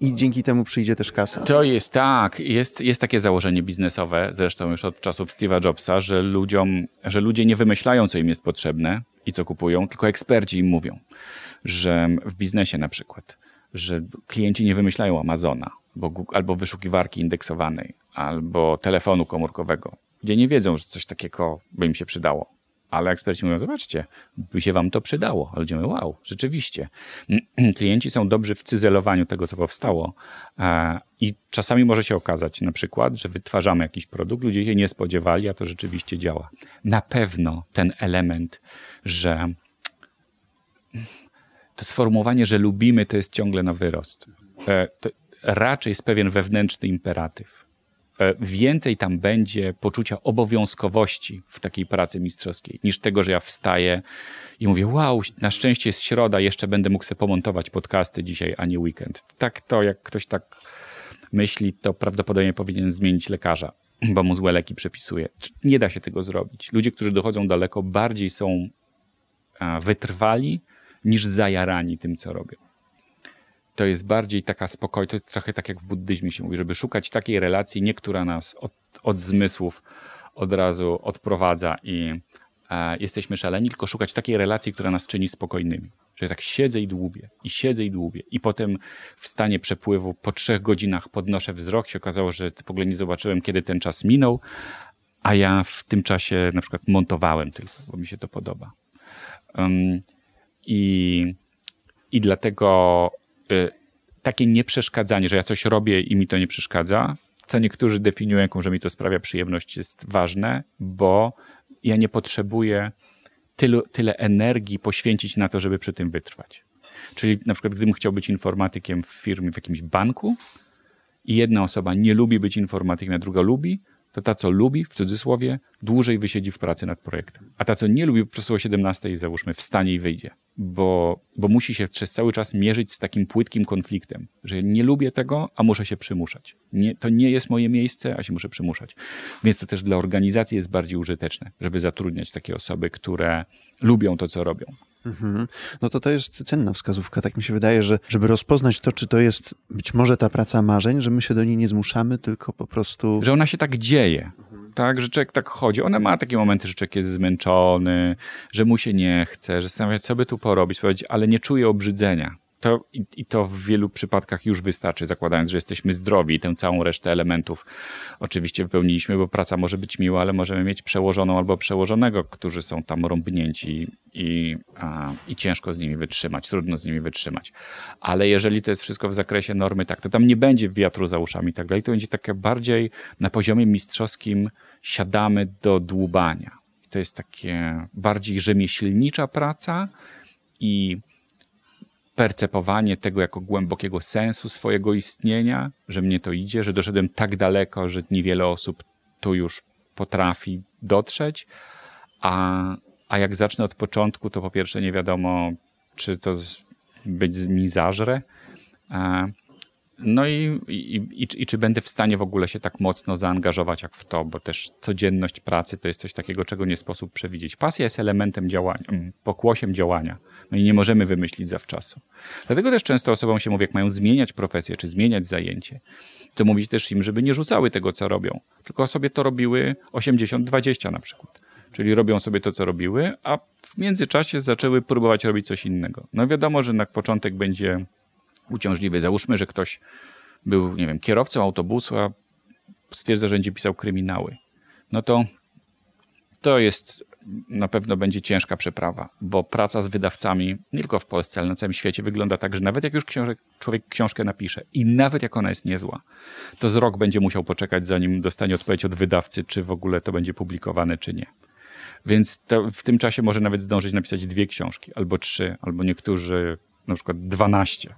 i dzięki temu przyjdzie też kasa. To jest tak, jest, jest takie założenie biznesowe, zresztą już od czasów Steve'a Jobsa, że ludziom, że ludzie nie wymyślają, co im jest potrzebne i co kupują, tylko eksperci im mówią, że w biznesie na przykład, że klienci nie wymyślają Amazona, bo, albo wyszukiwarki indeksowanej, albo telefonu komórkowego, gdzie nie wiedzą, że coś takiego by im się przydało. Ale eksperci mówią, zobaczcie, by się wam to przydało. A ludzie mówią, wow, rzeczywiście. Klienci są dobrzy w cyzelowaniu tego, co powstało. I czasami może się okazać na przykład, że wytwarzamy jakiś produkt, ludzie się nie spodziewali, a to rzeczywiście działa. Na pewno ten element, że to sformułowanie, że lubimy, to jest ciągle na wyrost. E, to raczej jest pewien wewnętrzny imperatyw. E, więcej tam będzie poczucia obowiązkowości w takiej pracy mistrzowskiej, niż tego, że ja wstaję i mówię, wow, na szczęście jest środa, jeszcze będę mógł sobie pomontować podcasty dzisiaj, a nie weekend. Tak to, jak ktoś tak myśli, to prawdopodobnie powinien zmienić lekarza, bo mu złe leki przepisuje. Nie da się tego zrobić. Ludzie, którzy dochodzą daleko, bardziej są wytrwali niż zajarani tym, co robią to jest bardziej taka spokojna, to jest trochę tak jak w buddyzmie się mówi, żeby szukać takiej relacji, nie która nas od, od zmysłów od razu odprowadza i e, jesteśmy szaleni, tylko szukać takiej relacji, która nas czyni spokojnymi. Że tak siedzę i dłubię, i siedzę i dłubię. I potem w stanie przepływu po trzech godzinach podnoszę wzrok. Się okazało, że w ogóle nie zobaczyłem, kiedy ten czas minął, a ja w tym czasie na przykład montowałem tylko, bo mi się to podoba. I, I dlatego Y, takie nieprzeszkadzanie, że ja coś robię i mi to nie przeszkadza, co niektórzy definiują jako, że mi to sprawia przyjemność, jest ważne, bo ja nie potrzebuję tylu, tyle energii poświęcić na to, żeby przy tym wytrwać. Czyli na przykład, gdybym chciał być informatykiem w firmie, w jakimś banku i jedna osoba nie lubi być informatykiem, a druga lubi, to ta, co lubi, w cudzysłowie, dłużej wysiedzi w pracy nad projektem. A ta, co nie lubi, po prostu o 17 załóżmy wstanie i wyjdzie. Bo, bo musi się przez cały czas mierzyć z takim płytkim konfliktem, że nie lubię tego, a muszę się przymuszać. Nie, to nie jest moje miejsce, a się muszę przymuszać. Więc to też dla organizacji jest bardziej użyteczne, żeby zatrudniać takie osoby, które lubią to, co robią. Mhm. No to to jest cenna wskazówka. Tak mi się wydaje, że żeby rozpoznać to, czy to jest być może ta praca marzeń, że my się do niej nie zmuszamy, tylko po prostu. Że ona się tak dzieje. Tak, że człowiek tak chodzi. Ona ma takie momenty, że człowiek jest zmęczony, że mu się nie chce, że zastanawia co by tu porobić, powiedzieć, ale nie czuje obrzydzenia to, i, i, to w wielu przypadkach już wystarczy, zakładając, że jesteśmy zdrowi i tę całą resztę elementów oczywiście wypełniliśmy, bo praca może być miła, ale możemy mieć przełożoną albo przełożonego, którzy są tam rąbnięci i, a, i ciężko z nimi wytrzymać, trudno z nimi wytrzymać. Ale jeżeli to jest wszystko w zakresie normy, tak, to tam nie będzie wiatru za uszami i tak dalej, to będzie takie bardziej na poziomie mistrzowskim siadamy do dłubania. To jest takie bardziej rzemieślnicza praca i percepowanie tego jako głębokiego sensu swojego istnienia, że mnie to idzie, że doszedłem tak daleko, że niewiele osób tu już potrafi dotrzeć, a, a jak zacznę od początku, to po pierwsze nie wiadomo, czy to być mi zażre, no i, i, i, i, czy będę w stanie w ogóle się tak mocno zaangażować jak w to, bo też codzienność pracy to jest coś takiego, czego nie sposób przewidzieć. Pasja jest elementem działania, mm, pokłosiem działania. No i nie możemy wymyślić zawczasu. Dlatego też często osobom się mówi, jak mają zmieniać profesję, czy zmieniać zajęcie, to mówić też im, żeby nie rzucały tego, co robią, tylko sobie to robiły 80-20 na przykład. Czyli robią sobie to, co robiły, a w międzyczasie zaczęły próbować robić coś innego. No wiadomo, że na początek będzie uciążliwy. Załóżmy, że ktoś był, nie wiem, kierowcą autobusu, a stwierdza, że będzie pisał kryminały. No to to jest na pewno będzie ciężka przeprawa, bo praca z wydawcami, nie tylko w Polsce, ale na całym świecie wygląda tak, że nawet jak już książek, człowiek książkę napisze i nawet jak ona jest niezła, to z rok będzie musiał poczekać, zanim dostanie odpowiedź od wydawcy, czy w ogóle to będzie publikowane, czy nie. Więc w tym czasie może nawet zdążyć napisać dwie książki, albo trzy, albo niektórzy na przykład dwanaście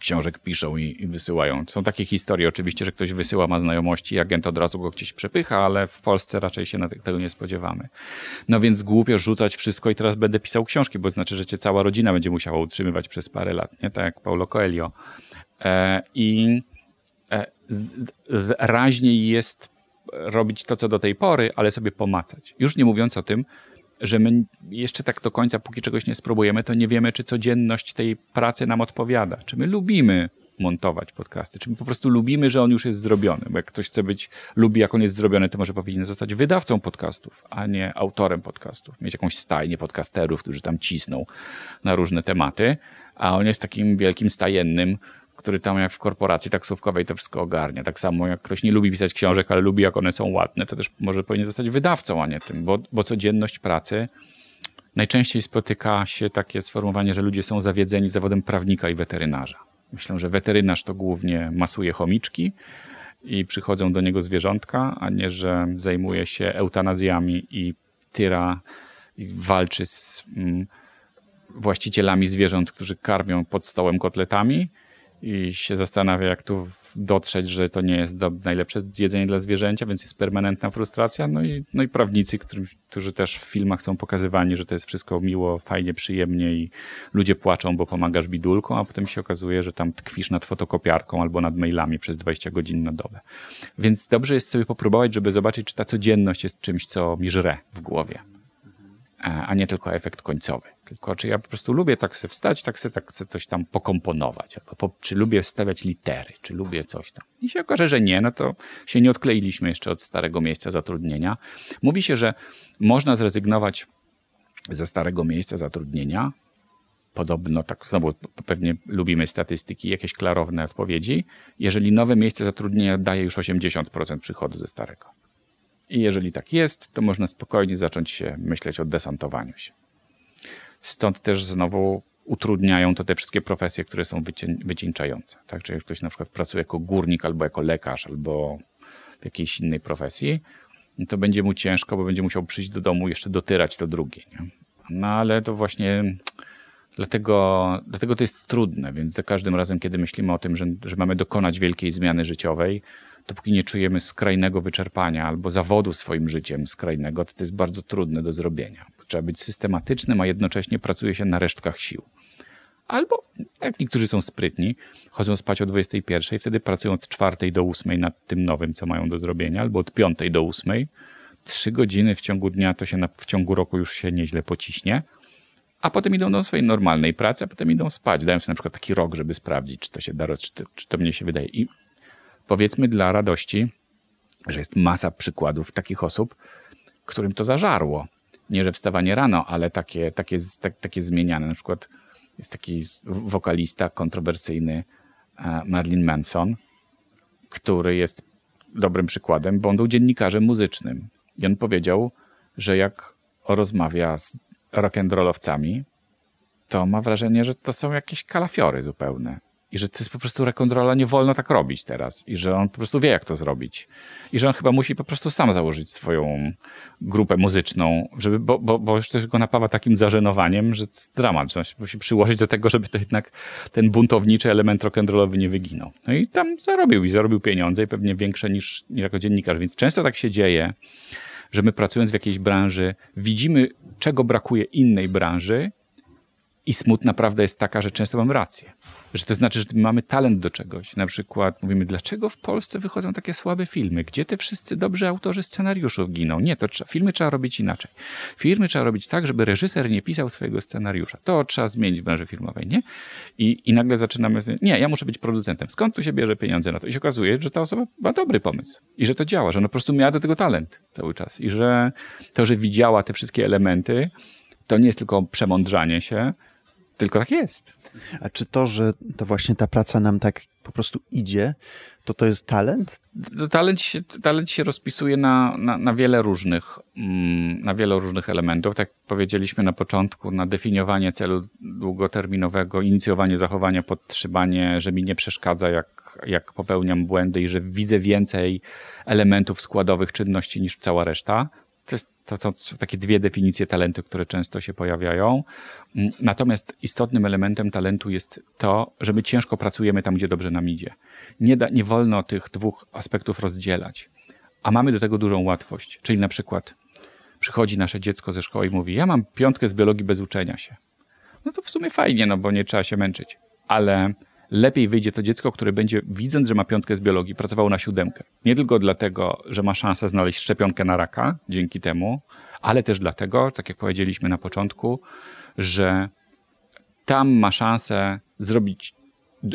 książek piszą i, i, wysyłają. Są takie historie oczywiście, że ktoś wysyła, ma znajomości i agent od razu go gdzieś przepycha, ale w Polsce raczej się tego nie spodziewamy. No więc głupio rzucać wszystko i teraz będę pisał książki, bo znaczy, że cię cała rodzina będzie musiała utrzymywać przez parę lat, nie? Tak jak Paulo Coelho. E, I e, z, z, raźniej jest robić to, co do tej pory, ale sobie pomacać. Już nie mówiąc o tym, że my jeszcze tak do końca, póki czegoś nie spróbujemy, to nie wiemy, czy codzienność tej pracy nam odpowiada. Czy my lubimy montować podcasty, czy my po prostu lubimy, że on już jest zrobiony. Bo jak ktoś chce być, lubi, jak on jest zrobiony, to może powinien zostać wydawcą podcastów, a nie autorem podcastów. Mieć jakąś stajnię podcasterów, którzy tam cisną na różne tematy, a on jest takim wielkim stajennym, który tam jak w korporacji taksówkowej to wszystko ogarnia. Tak samo jak ktoś nie lubi pisać książek, ale lubi jak one są ładne, to też może powinien zostać wydawcą, a nie tym, bo, bo codzienność pracy najczęściej spotyka się takie sformułowanie, że ludzie są zawiedzeni zawodem prawnika i weterynarza. Myślę, że weterynarz to głównie masuje chomiczki i przychodzą do niego zwierzątka, a nie, że zajmuje się eutanazjami i tyra i walczy z mm, właścicielami zwierząt, którzy karmią pod stołem kotletami i się zastanawia, jak tu dotrzeć, że to nie jest do, najlepsze jedzenie dla zwierzęcia, więc jest permanentna frustracja. No i, no i prawnicy, którzy, którzy też w filmach są pokazywani, że to jest wszystko miło, fajnie, przyjemnie i ludzie płaczą, bo pomagasz bidulką, a potem się okazuje, że tam tkwisz nad fotokopiarką albo nad mailami przez 20 godzin na dobę. Więc dobrze jest sobie popróbować, żeby zobaczyć, czy ta codzienność jest czymś, co mi żre w głowie, a nie tylko efekt końcowy. Tylko czy ja po prostu lubię tak sobie wstać, tak sobie, tak coś tam pokomponować, albo po, czy lubię stawiać litery, czy lubię coś tam. I się okaże, że nie, no to się nie odkleiliśmy jeszcze od starego miejsca zatrudnienia. Mówi się, że można zrezygnować ze starego miejsca zatrudnienia. Podobno, tak znowu pewnie lubimy statystyki, jakieś klarowne odpowiedzi. Jeżeli nowe miejsce zatrudnienia daje już 80% przychodu ze starego. I jeżeli tak jest, to można spokojnie zacząć się myśleć o desantowaniu się. Stąd też znowu utrudniają to te wszystkie profesje, które są wycieńczające. Tak? Czyli ktoś na przykład pracuje jako górnik, albo jako lekarz, albo w jakiejś innej profesji, to będzie mu ciężko, bo będzie musiał przyjść do domu jeszcze dotyrać to drugie. Nie? No ale to właśnie dlatego, dlatego to jest trudne, więc za każdym razem, kiedy myślimy o tym, że, że mamy dokonać wielkiej zmiany życiowej, dopóki nie czujemy skrajnego wyczerpania albo zawodu swoim życiem skrajnego, to to jest bardzo trudne do zrobienia. Trzeba być systematycznym, a jednocześnie pracuje się na resztkach sił. Albo, jak niektórzy są sprytni, chodzą spać o 21 i wtedy pracują od 4 do 8 nad tym nowym, co mają do zrobienia, albo od 5 do 8. Trzy godziny w ciągu dnia to się na, w ciągu roku już się nieźle pociśnie, a potem idą do swojej normalnej pracy, a potem idą spać. Dają sobie na przykład taki rok, żeby sprawdzić, czy to się da, czy to, czy to mnie się wydaje. I powiedzmy dla radości, że jest masa przykładów takich osób, którym to zażarło. Nie, że wstawanie rano, ale takie, takie, tak, takie zmieniane. Na przykład jest taki wokalista kontrowersyjny e, Marilyn Manson, który jest dobrym przykładem, bo on był dziennikarzem muzycznym. I on powiedział, że jak rozmawia z rock'n'rollowcami, to ma wrażenie, że to są jakieś kalafiory zupełne. I że to jest po prostu rekontrola, nie wolno tak robić teraz. I że on po prostu wie, jak to zrobić. I że on chyba musi po prostu sam założyć swoją grupę muzyczną, żeby, bo, bo, bo już też go napawa takim zażenowaniem, że to jest dramat, że on się musi przyłożyć do tego, żeby to jednak ten buntowniczy element rock'n'rollowy nie wyginął. No i tam zarobił i zarobił pieniądze i pewnie większe niż, niż jako dziennikarz. Więc często tak się dzieje, że my pracując w jakiejś branży widzimy, czego brakuje innej branży i smutna prawda jest taka, że często mam rację. Że to znaczy, że mamy talent do czegoś. Na przykład mówimy, dlaczego w Polsce wychodzą takie słabe filmy? Gdzie te wszyscy dobrzy autorzy scenariuszów giną? Nie, to trzeba, filmy trzeba robić inaczej. Filmy trzeba robić tak, żeby reżyser nie pisał swojego scenariusza. To trzeba zmienić w branży filmowej, nie? I, i nagle zaczynamy, nie, ja muszę być producentem. Skąd tu się bierze pieniądze na to? I się okazuje, że ta osoba ma dobry pomysł. I że to działa, że ona po prostu miała do tego talent cały czas. I że to, że widziała te wszystkie elementy, to nie jest tylko przemądrzanie się, tylko tak jest. A czy to, że to właśnie ta praca nam tak po prostu idzie, to to jest talent? Talent się, talent się rozpisuje na, na, na wiele różnych, mm, na wiele różnych elementów. Tak powiedzieliśmy na początku, na definiowanie celu długoterminowego, inicjowanie zachowania, podtrzymanie, że mi nie przeszkadza, jak, jak popełniam błędy i że widzę więcej elementów składowych czynności niż cała reszta to, jest, to, są takie dwie definicje talentu, które często się pojawiają. Mm, natomiast istotnym elementem talentu jest to, że my ciężko pracujemy tam, gdzie dobrze nam idzie. Nie, da, nie wolno tych dwóch aspektów rozdzielać. A mamy do tego dużą łatwość. Czyli na przykład przychodzi nasze dziecko ze szkoły i mówi: Ja mam piątkę z biologii bez uczenia się. No to w sumie fajnie, no bo nie trzeba się męczyć. Ale lepiej wyjdzie to dziecko, które będzie, widząc, że ma piątkę z biologii, pracowało na siódemkę. Nie tylko dlatego, że ma szansę znaleźć szczepionkę na raka dzięki temu, ale też dlatego, tak jak powiedzieliśmy na początku, że tam ma szansę zrobić,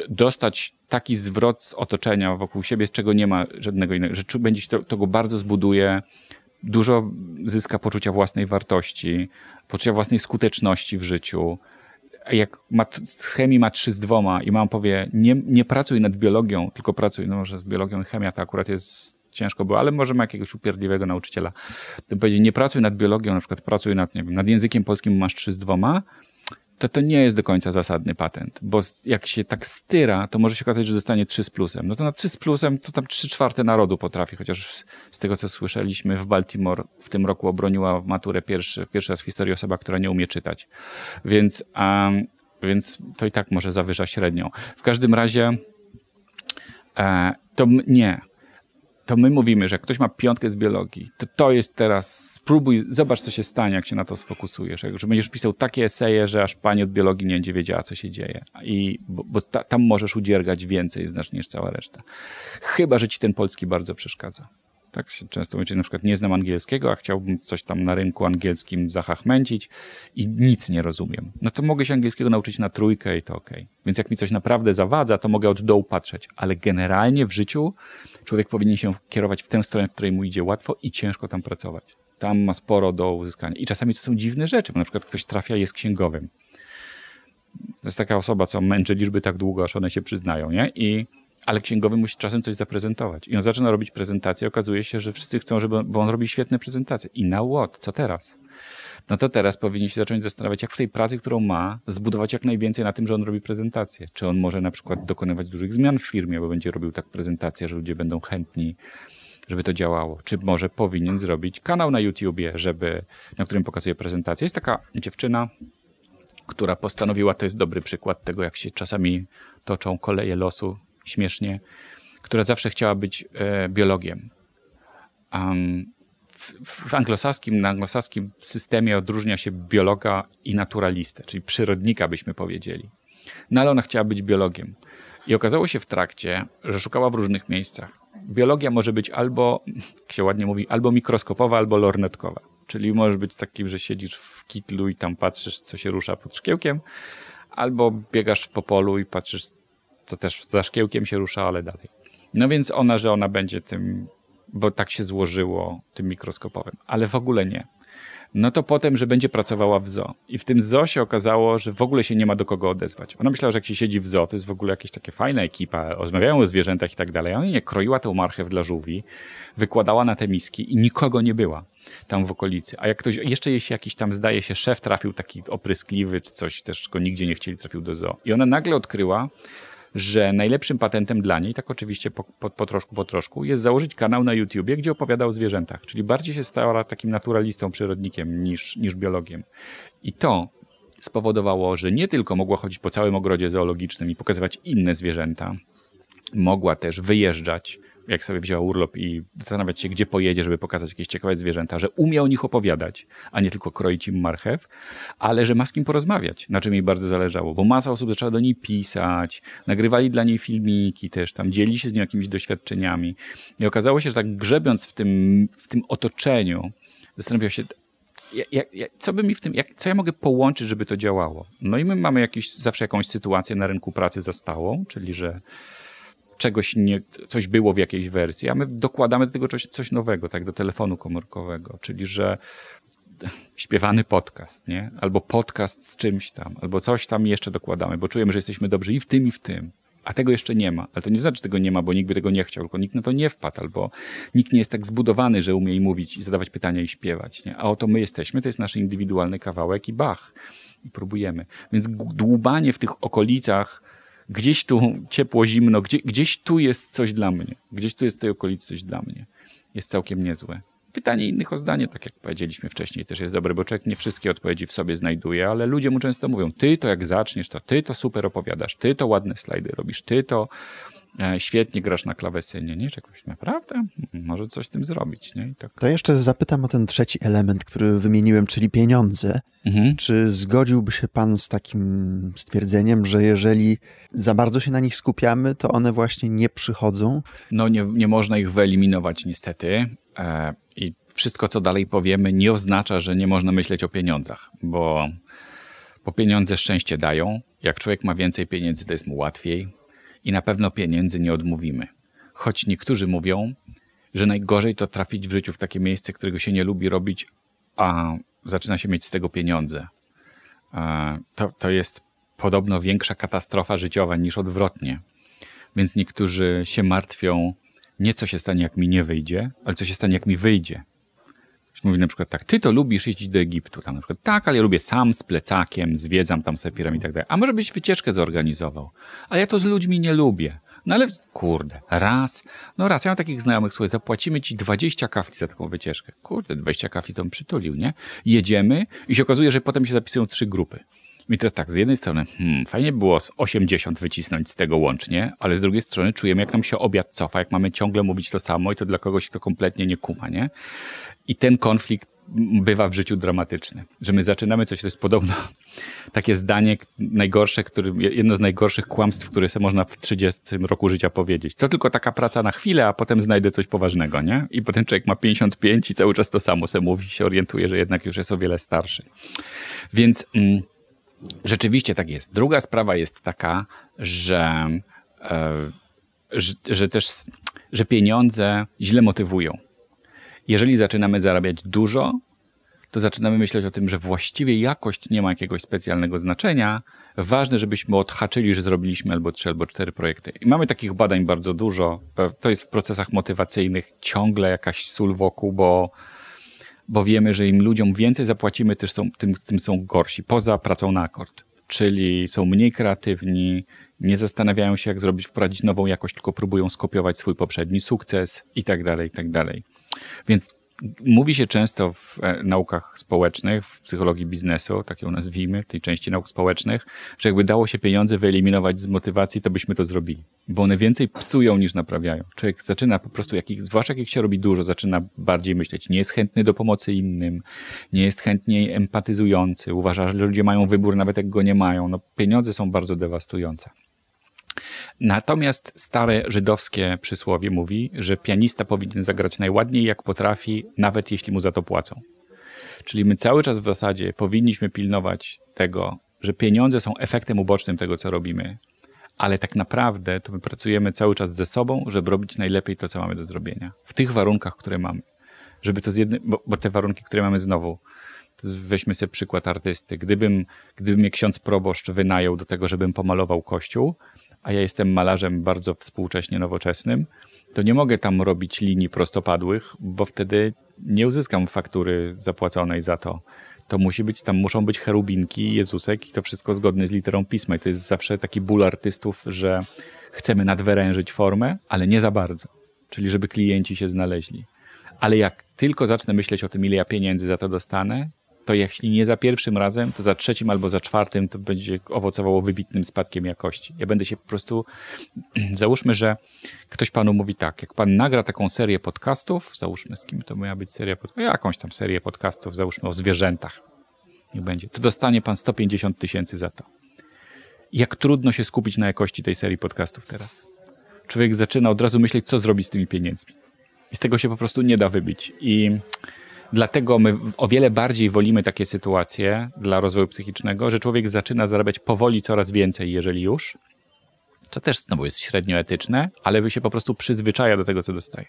dostać taki zwrot z otoczenia wokół siebie, z czego nie ma żadnego innego, że będzie to, to go bardzo zbuduje, dużo zyska poczucia własnej wartości, poczucia własnej skuteczności w życiu, jak ma, z chemii ma trzy z dwoma i mam powie, nie, nie pracuj nad biologią, tylko pracuj, no może z biologią i chemia to akurat jest ciężko było, ale może ma jakiegoś upierdliwego nauczyciela. To powiedzieć, nie pracuj nad biologią, na przykład pracuj nad, nie wiem, nad językiem polskim masz trzy z dwoma, to to nie jest do końca zasadny patent, bo jak się tak styra, to może się okazać, że dostanie 3 z plusem. No to na 3 z plusem to tam 3 czwarte narodu potrafi, chociaż z tego co słyszeliśmy w Baltimore w tym roku obroniła maturę pierwszy, pierwszy raz w historii osoba, która nie umie czytać. Więc, um, więc to i tak może zawyża średnią. W każdym razie e, to nie to my mówimy, że jak ktoś ma piątkę z biologii, to to jest teraz, spróbuj, zobacz co się stanie, jak się na to sfokusujesz. Że będziesz pisał takie eseje, że aż pani od biologii nie będzie wiedziała, co się dzieje. I, bo, bo ta, tam możesz udziergać więcej znacznie niż cała reszta. Chyba, że ci ten polski bardzo przeszkadza. Tak się często na przykład nie znam angielskiego, a chciałbym coś tam na rynku angielskim zahachmęcić i nic nie rozumiem. No to mogę się angielskiego nauczyć na trójkę i to ok. Więc jak mi coś naprawdę zawadza, to mogę od dołu patrzeć. Ale generalnie w życiu człowiek powinien się kierować w tę stronę, w której mu idzie łatwo i ciężko tam pracować. Tam ma sporo do uzyskania. I czasami to są dziwne rzeczy, bo na przykład ktoś trafia jest księgowym. To jest taka osoba, co męczy liczby tak długo, aż one się przyznają, nie? I ale księgowy musi czasem coś zaprezentować. I on zaczyna robić prezentację, okazuje się, że wszyscy chcą, żeby, bo on robi świetne prezentacje. I na what? Co teraz? No to teraz powinien się zacząć zastanawiać, jak w tej pracy, którą ma, zbudować jak najwięcej na tym, że on robi prezentację. Czy on może na przykład dokonywać dużych zmian w firmie, bo będzie robił tak prezentację, że ludzie będą chętni, żeby to działało. Czy może powinien zrobić kanał na YouTubie, żeby, na którym pokazuje prezentację. Jest taka dziewczyna, która postanowiła, to jest dobry przykład tego, jak się czasami toczą koleje losu śmiesznie, która zawsze chciała być e, biologiem. W, w, anglosaskim, na anglosaskim systemie odróżnia się biologa i naturalistę, czyli przyrodnika byśmy powiedzieli. No ale ona chciała być biologiem. I okazało się w trakcie, że szukała w różnych miejscach. Biologia może być albo, jak się ładnie mówi, albo mikroskopowa, albo lornetkowa. Czyli możesz być takim, że siedzisz w kitlu i tam patrzysz, co się rusza pod szkiełkiem, albo biegasz po polu i patrzysz, co też za szkiełkiem się rusza, ale dalej. No więc ona, że ona będzie tym, bo tak się złożyło, tym mikroskopowym, ale w ogóle nie no to potem, że będzie pracowała w zoo. I w tym zoo się okazało, że w ogóle się nie ma do kogo odezwać. Ona myślała, że jak się siedzi w zoo, to jest w ogóle jakaś taka fajna ekipa, rozmawiają o zwierzętach i tak dalej. Ona nie kroiła tę marchew dla żółwi, wykładała na te miski i nikogo nie była tam w okolicy. A jak ktoś, jeszcze jeśli jakiś tam, zdaje się, szef trafił taki opryskliwy czy coś, też go nigdzie nie chcieli, trafił do zoo. I ona nagle odkryła, że najlepszym patentem dla niej, tak oczywiście po, po, po troszku, po troszku, jest założyć kanał na YouTubie, gdzie opowiada o zwierzętach. Czyli bardziej się stała takim naturalistą, przyrodnikiem niż, niż biologiem. I to spowodowało, że nie tylko mogła chodzić po całym ogrodzie zoologicznym i pokazywać inne zwierzęta, mogła też wyjeżdżać jak sobie wzięła urlop i zastanawiać się, gdzie pojedzie, żeby pokazać jakieś ciekawe zwierzęta, że umie o nich opowiadać, a nie tylko kroić im marchew, ale że ma z kim porozmawiać, na czym jej bardzo zależało, bo masa osób zaczęła do niej pisać, nagrywali dla niej filmiki też, tam dzieli się z nią jakimiś doświadczeniami i okazało się, że tak grzebiąc w tym, w tym otoczeniu, zastanawiał się, jak, jak, co by mi w tym, jak, co ja mogę połączyć, żeby to działało? No i my mamy jakieś, zawsze jakąś sytuację na rynku pracy zastałą, czyli że czegoś nie, coś było w jakiejś wersji, a my dokładamy do tego coś, coś nowego, tak, do telefonu komórkowego, czyli że śpiewany podcast, nie? Albo podcast z czymś tam, albo coś tam jeszcze dokładamy, bo czujemy, że jesteśmy dobrzy i w tym, i w tym. A tego jeszcze nie ma. Ale to nie znaczy, że tego nie ma, bo nikt by tego nie chciał, tylko nikt na to nie wpadł, albo nikt nie jest tak zbudowany, że umie i mówić, i zadawać pytania, i śpiewać. Nie? A oto my jesteśmy, to jest nasz indywidualny kawałek i bach. I próbujemy. Więc dłubanie w tych okolicach gdzieś tu ciepło, zimno, gdzie, gdzieś tu jest coś dla mnie. Gdzieś tu jest w tej okolicy coś dla mnie. Jest całkiem niezłe. Pytanie innych o zdanie, tak jak powiedzieliśmy wcześniej, też jest dobre, bo człowiek nie wszystkie odpowiedzi w sobie znajduje, ale ludzie mu często mówią, ty to jak zaczniesz, to ty to super opowiadasz, ty to ładne slajdy robisz, ty to świetnie grasz na klawesynie, nie? Czegoś naprawdę? Może coś z tym zrobić, nie? Tak. To jeszcze zapytam o ten trzeci element, który wymieniłem, czyli pieniądze. Mhm. Czy zgodziłby się pan z takim stwierdzeniem, że jeżeli za bardzo się na nich skupiamy, to one właśnie nie przychodzą? No nie, nie można ich wyeliminować niestety e, i wszystko, co dalej powiemy, nie oznacza, że nie można myśleć o pieniądzach, bo, bo pieniądze szczęście dają. Jak człowiek ma więcej pieniędzy, to jest mu łatwiej i na pewno pieniędzy nie odmówimy. Choć niektórzy mówią, że najgorzej to trafić w życiu w takie miejsce, którego się nie lubi robić, a zaczyna się mieć z tego pieniądze. To, to jest podobno większa katastrofa życiowa niż odwrotnie. Więc niektórzy się martwią nie co się stanie, jak mi nie wyjdzie, ale co się stanie, jak mi wyjdzie. Mówi na przykład tak, ty to lubisz jeździć do Egiptu. Tam na przykład, tak, ale ja lubię sam z plecakiem, zwiedzam tam sobie piramid i tak dalej. A może byś wycieczkę zorganizował? A ja to z ludźmi nie lubię. No ale kurde, raz, no raz, ja mam takich znajomych, słuchaj, zapłacimy ci 20 kafli za taką wycieczkę. Kurde, 20 kafli to przytulił, nie? Jedziemy i się okazuje, że potem się zapisują trzy grupy. I teraz tak, z jednej strony, hmm, fajnie było z 80 wycisnąć z tego łącznie, ale z drugiej strony czujemy, jak nam się obiad cofa, jak mamy ciągle mówić to samo i to dla kogoś to kompletnie nie kuma, nie? I ten konflikt bywa w życiu dramatyczny. Że my zaczynamy coś, to jest podobno takie zdanie najgorsze, który, jedno z najgorszych kłamstw, które sobie można w 30 roku życia powiedzieć. To tylko taka praca na chwilę, a potem znajdę coś poważnego, nie? I potem człowiek ma 55 i cały czas to samo se mówi, się orientuje, że jednak już jest o wiele starszy. Więc mm, rzeczywiście tak jest. Druga sprawa jest taka, że, e, że, że też, że pieniądze źle motywują jeżeli zaczynamy zarabiać dużo, to zaczynamy myśleć o tym, że właściwie jakość nie ma jakiegoś specjalnego znaczenia. Ważne, żebyśmy odhaczyli, że zrobiliśmy albo trzy, albo cztery projekty. I mamy takich badań bardzo dużo. To jest w procesach motywacyjnych ciągle jakaś sól wokół, bo, bo wiemy, że im ludziom więcej zapłacimy, też są, tym, tym są gorsi, poza pracą na akord. Czyli są mniej kreatywni, nie zastanawiają się, jak zrobić, wprowadzić nową jakość, tylko próbują skopiować swój poprzedni sukces i tak dalej, i tak dalej. Więc Mówi się często w e, naukach społecznych, w psychologii biznesu, tak ją nazwijmy, tej części nauk społecznych, że jakby dało się pieniądze wyeliminować z motywacji, to byśmy to zrobili. Bo one więcej psują niż naprawiają. Człowiek zaczyna po prostu, jak ich, zwłaszcza jak się robi dużo, zaczyna bardziej myśleć. Nie jest chętny do pomocy innym, nie jest chętnie empatyzujący, uważa, że ludzie mają wybór nawet jak go nie mają. No, pieniądze są bardzo dewastujące. Natomiast stare żydowskie przysłowie mówi, że pianista powinien zagrać najładniej jak potrafi, nawet jeśli mu za to płacą. Czyli my cały czas w zasadzie powinniśmy pilnować tego, że pieniądze są efektem ubocznym tego, co robimy, ale tak naprawdę to my pracujemy cały czas ze sobą, żeby robić najlepiej to, co mamy do zrobienia. W tych warunkach, które mamy. Żeby to zjedny... bo, bo te warunki, które mamy znowu, weźmy sobie przykład artysty. Gdybym, gdyby mnie ksiądz proboszcz wynajął do tego, żebym pomalował kościół, a ja jestem malarzem bardzo współcześnie nowoczesnym, to nie mogę tam robić linii prostopadłych, bo wtedy nie uzyskam faktury zapłaconej za to. To musi być, tam muszą być cherubinki, Jezusek i to wszystko zgodne z literą pisma. I to jest zawsze taki ból artystów, że chcemy nadwyrężyć formę, ale nie za bardzo. Czyli żeby klienci się znaleźli. Ale jak tylko zacznę myśleć o tym, ile ja pieniędzy za to dostanę, to jeśli nie za pierwszym razem, to za trzecim albo za czwartym to będzie owocowało wybitnym spadkiem jakości. Ja będę się po prostu, załóżmy, że ktoś panu mówi tak, jak pan nagra taką serię podcastów, załóżmy z kim to miała być seria podcastów, jakąś tam serię podcastów, załóżmy o zwierzętach, niech będzie, to dostanie pan 150 tysięcy za to. Jak trudno się skupić na jakości tej serii podcastów teraz. Człowiek zaczyna od razu myśleć, co zrobić z tymi pieniędzmi. I z tego się po prostu nie da wybić. I Dlatego my o wiele bardziej wolimy takie sytuacje dla rozwoju psychicznego, że człowiek zaczyna zarabiać powoli coraz więcej, jeżeli już, co też znowu jest średnio etyczne, ale się po prostu przyzwyczaja do tego, co dostaje.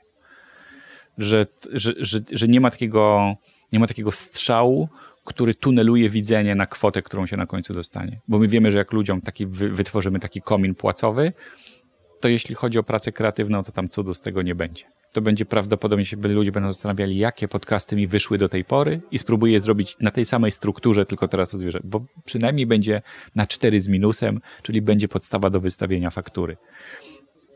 Że, że, że, że nie, ma takiego, nie ma takiego strzału, który tuneluje widzenie na kwotę, którą się na końcu dostanie. Bo my wiemy, że jak ludziom taki wytworzymy taki komin płacowy, to jeśli chodzi o pracę kreatywną, to tam cudu z tego nie będzie. To będzie prawdopodobnie się ludzie będą zastanawiali, jakie podcasty mi wyszły do tej pory i spróbuję zrobić na tej samej strukturze, tylko teraz o zwierzę, bo przynajmniej będzie na 4 z minusem, czyli będzie podstawa do wystawienia faktury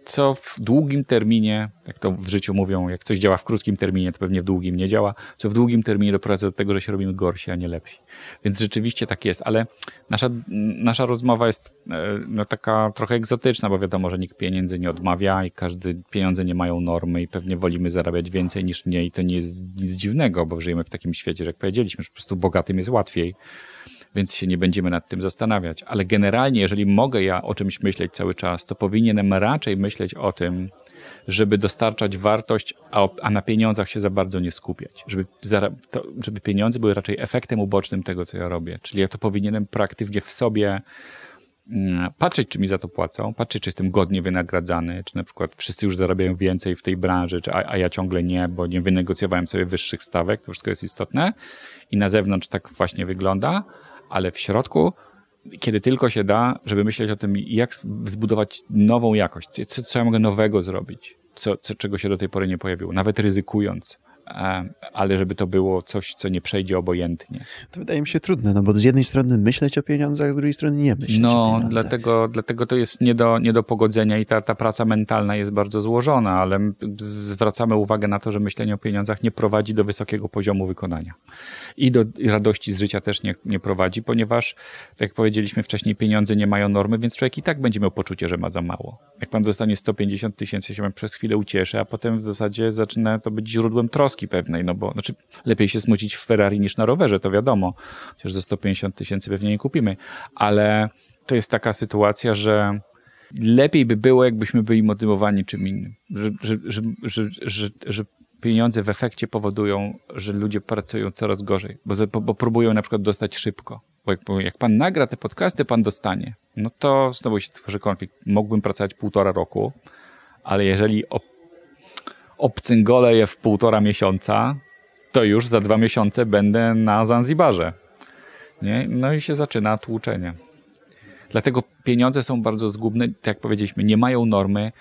co w długim terminie, jak to w życiu mówią, jak coś działa w krótkim terminie, to pewnie w długim nie działa, co w długim terminie doprowadza do tego, że się robimy gorsi, a nie lepsi. Więc rzeczywiście tak jest, ale nasza, nasza rozmowa jest e, no, taka trochę egzotyczna, bo wiadomo, że nikt pieniędzy nie odmawia i każdy pieniądze nie mają normy i pewnie wolimy zarabiać więcej niż mniej. To nie jest nic dziwnego, bo żyjemy w takim świecie, że jak powiedzieliśmy, że po prostu bogatym jest łatwiej więc się nie będziemy nad tym zastanawiać. Ale generalnie, jeżeli mogę ja o czymś myśleć cały czas, to powinienem raczej myśleć o tym, żeby dostarczać wartość, a, a na pieniądzach się za bardzo nie skupiać. Żeby, to, żeby pieniądze były raczej efektem ubocznym tego, co ja robię. Czyli ja to powinienem proaktywnie w sobie mm, patrzeć, czy mi za to płacą, patrzeć, czy jestem godnie wynagradzany, czy na przykład wszyscy już zarabiają więcej w tej branży, czy, a, a ja ciągle nie, bo nie wynegocjowałem sobie wyższych stawek, to wszystko jest istotne i na zewnątrz tak właśnie wygląda, ale w środku, kiedy tylko się da, żeby myśleć o tym, jak zbudować nową jakość, co, co ja mogę nowego zrobić, co, co, czego się do tej pory nie pojawiło, nawet ryzykując ale żeby to było coś, co nie przejdzie obojętnie. To wydaje mi się trudne, no bo z jednej strony myśleć o pieniądzach, z drugiej strony nie myśleć no, o pieniądzach. Dlatego, dlatego to jest nie do, nie do pogodzenia i ta, ta praca mentalna jest bardzo złożona, ale zwracamy uwagę na to, że myślenie o pieniądzach nie prowadzi do wysokiego poziomu wykonania. I do radości z życia też nie, nie prowadzi, ponieważ, tak jak powiedzieliśmy wcześniej, pieniądze nie mają normy, więc człowiek i tak będzie miał poczucie, że ma za mało. Jak pan dostanie 150 tysięcy, się przez chwilę ucieszy, a potem w zasadzie zaczyna to być źródłem troski pewnej, no bo znaczy lepiej się smucić w Ferrari niż na rowerze, to wiadomo. Chociaż za 150 tysięcy pewnie nie kupimy, ale to jest taka sytuacja, że lepiej by było, jakbyśmy byli motywowani czym innym. Że, że, że, że, pieniądze w efekcie powodują, że ludzie pracują coraz gorzej, bo, bo próbują na przykład dostać szybko. Bo jak, jak pan nagra te podcasty, pan dostanie. No to znowu się tworzy konflikt. Mógłbym pracować półtora roku, ale jeżeli obcyngolę je w półtora miesiąca, to już za dwa miesiące będę na Zanzibarze. Nie? No i się zaczyna tłuczenie. Dlatego pieniądze są bardzo zgubne, tak jak powiedzieliśmy, nie mają normy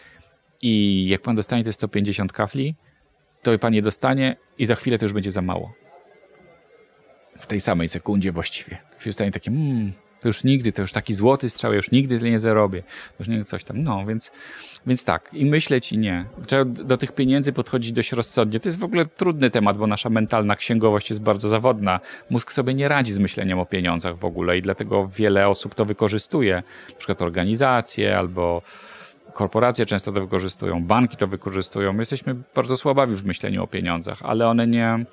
i jak pan dostanie te 150 kafli, to pan je dostanie i za chwilę to już będzie za mało. W tej samej sekundzie właściwie. Się stanie takie, mmm, To już nigdy, to już taki złoty strzał, ja już nigdy tyle nie zarobię. Już nie coś tam. No, więc, więc tak. I myśleć i nie. Trzeba do tych pieniędzy podchodzić dość rozsądnie. To jest w ogóle trudny temat, bo nasza mentalna księgowość jest bardzo zawodna. Mózg sobie nie radzi z myśleniem o pieniądzach w ogóle i dlatego wiele osób to wykorzystuje. Na przykład organizacje albo korporacje często to wykorzystują, banki to wykorzystują. My jesteśmy bardzo słabawi w myśleniu o pieniądzach, ale one nie,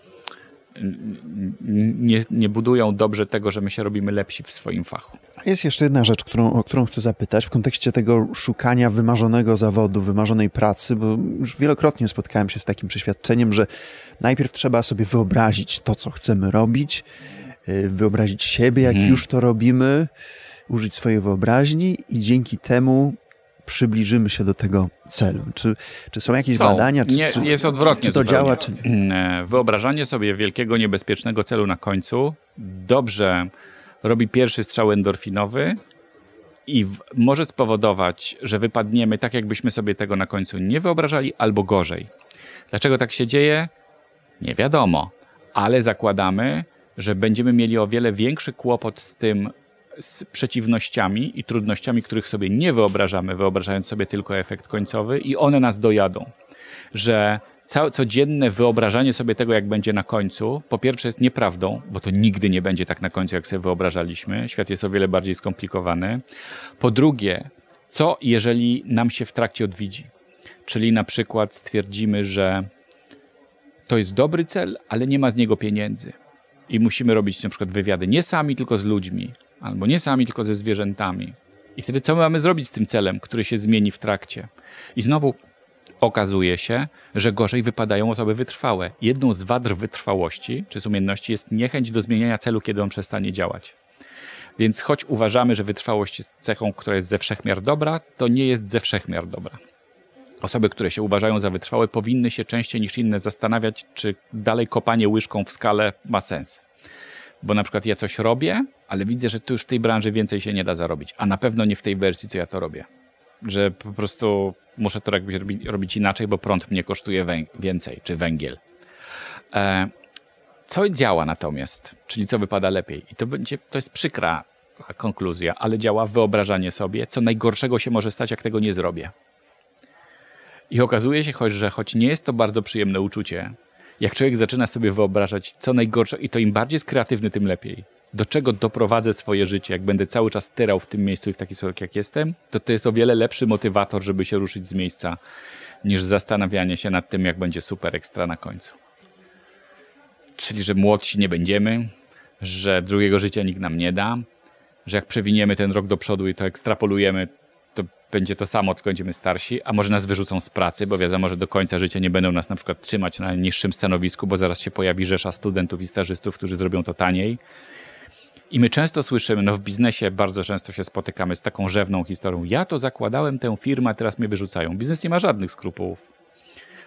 nie, nie budują dobrze tego, że my się robimy lepsi w swoim fachu. Jest jeszcze jedna rzecz, którą, o którą chcę zapytać w kontekście tego szukania wymarzonego zawodu, wymarzonej pracy, bo już wielokrotnie spotkałem się z takim przeświadczeniem, że najpierw trzeba sobie wyobrazić to, co chcemy robić, y, wyobrazić siebie, jak hmm. już to robimy, użyć swojej wyobraźni i dzięki temu przybliżymy się do tego celu? Czy, czy są jakieś są. badania? Czy, nie, czy, jest odwrotnie. Czy to zupełnie. działa, czy? Mm, e, wyobrażanie sobie wielkiego, niebezpiecznego celu na końcu dobrze robi pierwszy strzał endorfinowy i w, może spowodować, że wypadniemy tak, jakbyśmy sobie tego na końcu nie wyobrażali, albo gorzej. Dlaczego tak się dzieje? Nie wiadomo, ale zakładamy, że będziemy mieli o wiele większy kłopot z tym, z przeciwnościami i trudnościami, których sobie nie wyobrażamy, wyobrażając sobie tylko efekt końcowy, i one nas dojadą. Że całe codzienne wyobrażanie sobie tego, jak będzie na końcu, po pierwsze jest nieprawdą, bo to nigdy nie będzie tak na końcu, jak sobie wyobrażaliśmy. Świat jest o wiele bardziej skomplikowany. Po drugie, co jeżeli nam się w trakcie odwiedzi? Czyli na przykład stwierdzimy, że to jest dobry cel, ale nie ma z niego pieniędzy. I musimy robić na przykład wywiady nie sami, tylko z ludźmi albo nie sami, tylko ze zwierzętami. I wtedy co my mamy zrobić z tym celem, który się zmieni w trakcie? I znowu okazuje się, że gorzej wypadają osoby wytrwałe. Jedną z wad wytrwałości czy z umiejętności jest niechęć do zmieniania celu, kiedy on przestanie działać. Więc choć uważamy, że wytrwałość jest cechą, która jest ze wszechmiar dobra, to nie jest ze wszechmiar dobra. Osoby, które się uważają za wytrwałe, powinny się częściej niż inne zastanawiać, czy dalej kopanie łyżką w skalę ma sens bo na przykład ja coś robię, ale widzę, że tu już w tej branży więcej się nie da zarobić, a na pewno nie w tej wersji, co ja to robię. Że po prostu muszę to jakbyś robić, robić inaczej, bo prąd mnie kosztuje więcej, czy węgiel. E, co działa natomiast, czyli co wypada lepiej? I to będzie, to jest przykra konkluzja, ale działa wyobrażanie sobie, co najgorszego się może stać, jak tego nie zrobię. I okazuje się, choć, że choć nie jest to bardzo przyjemne uczucie, jak człowiek zaczyna sobie wyobrażać, co najgorsze, i to im bardziej jest kreatywny, tym lepiej. Do czego doprowadzę swoje życie, jak będę cały czas tyrał w tym miejscu i w taki sposób, jak jestem, to to jest o wiele lepszy motywator, żeby się ruszyć z miejsca, niż zastanawianie się nad tym, jak będzie super ekstra na końcu. Czyli, że młodsi nie będziemy, że drugiego życia nikt nam nie da, że jak przewiniemy ten rok do przodu i to ekstrapolujemy, będzie to samo, tylko będziemy starsi, a może nas wyrzucą z pracy, bo wiadomo, że do końca życia nie będą nas na przykład trzymać na niższym stanowisku, bo zaraz się pojawi rzesza studentów i stażystów, którzy zrobią to taniej. I my często słyszymy, no w biznesie bardzo często się spotykamy z taką rzewną historią. Ja to zakładałem tę firmę, a teraz mnie wyrzucają. Biznes nie ma żadnych skrupułów.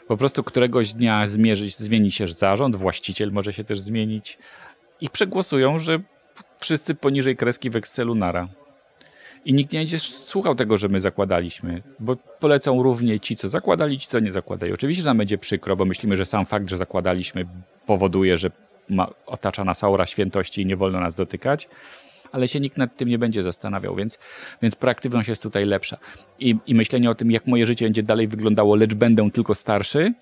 Po prostu któregoś dnia zmierzyć, zmieni się zarząd, właściciel może się też zmienić i przegłosują, że wszyscy poniżej kreski w Excelu nara i nikt nie będzie słuchał tego, że my zakładaliśmy, bo polecą równie ci, co zakładali, ci, co nie zakładali. Oczywiście, że nam będzie przykro, bo myślimy, że sam fakt, że zakładaliśmy powoduje, że ma, otacza nas aura świętości i nie wolno nas dotykać, ale się nikt nad tym nie będzie zastanawiał, więc, więc proaktywność jest tutaj lepsza. I, I myślenie o tym, jak moje życie będzie dalej wyglądało, lecz będę tylko starszy,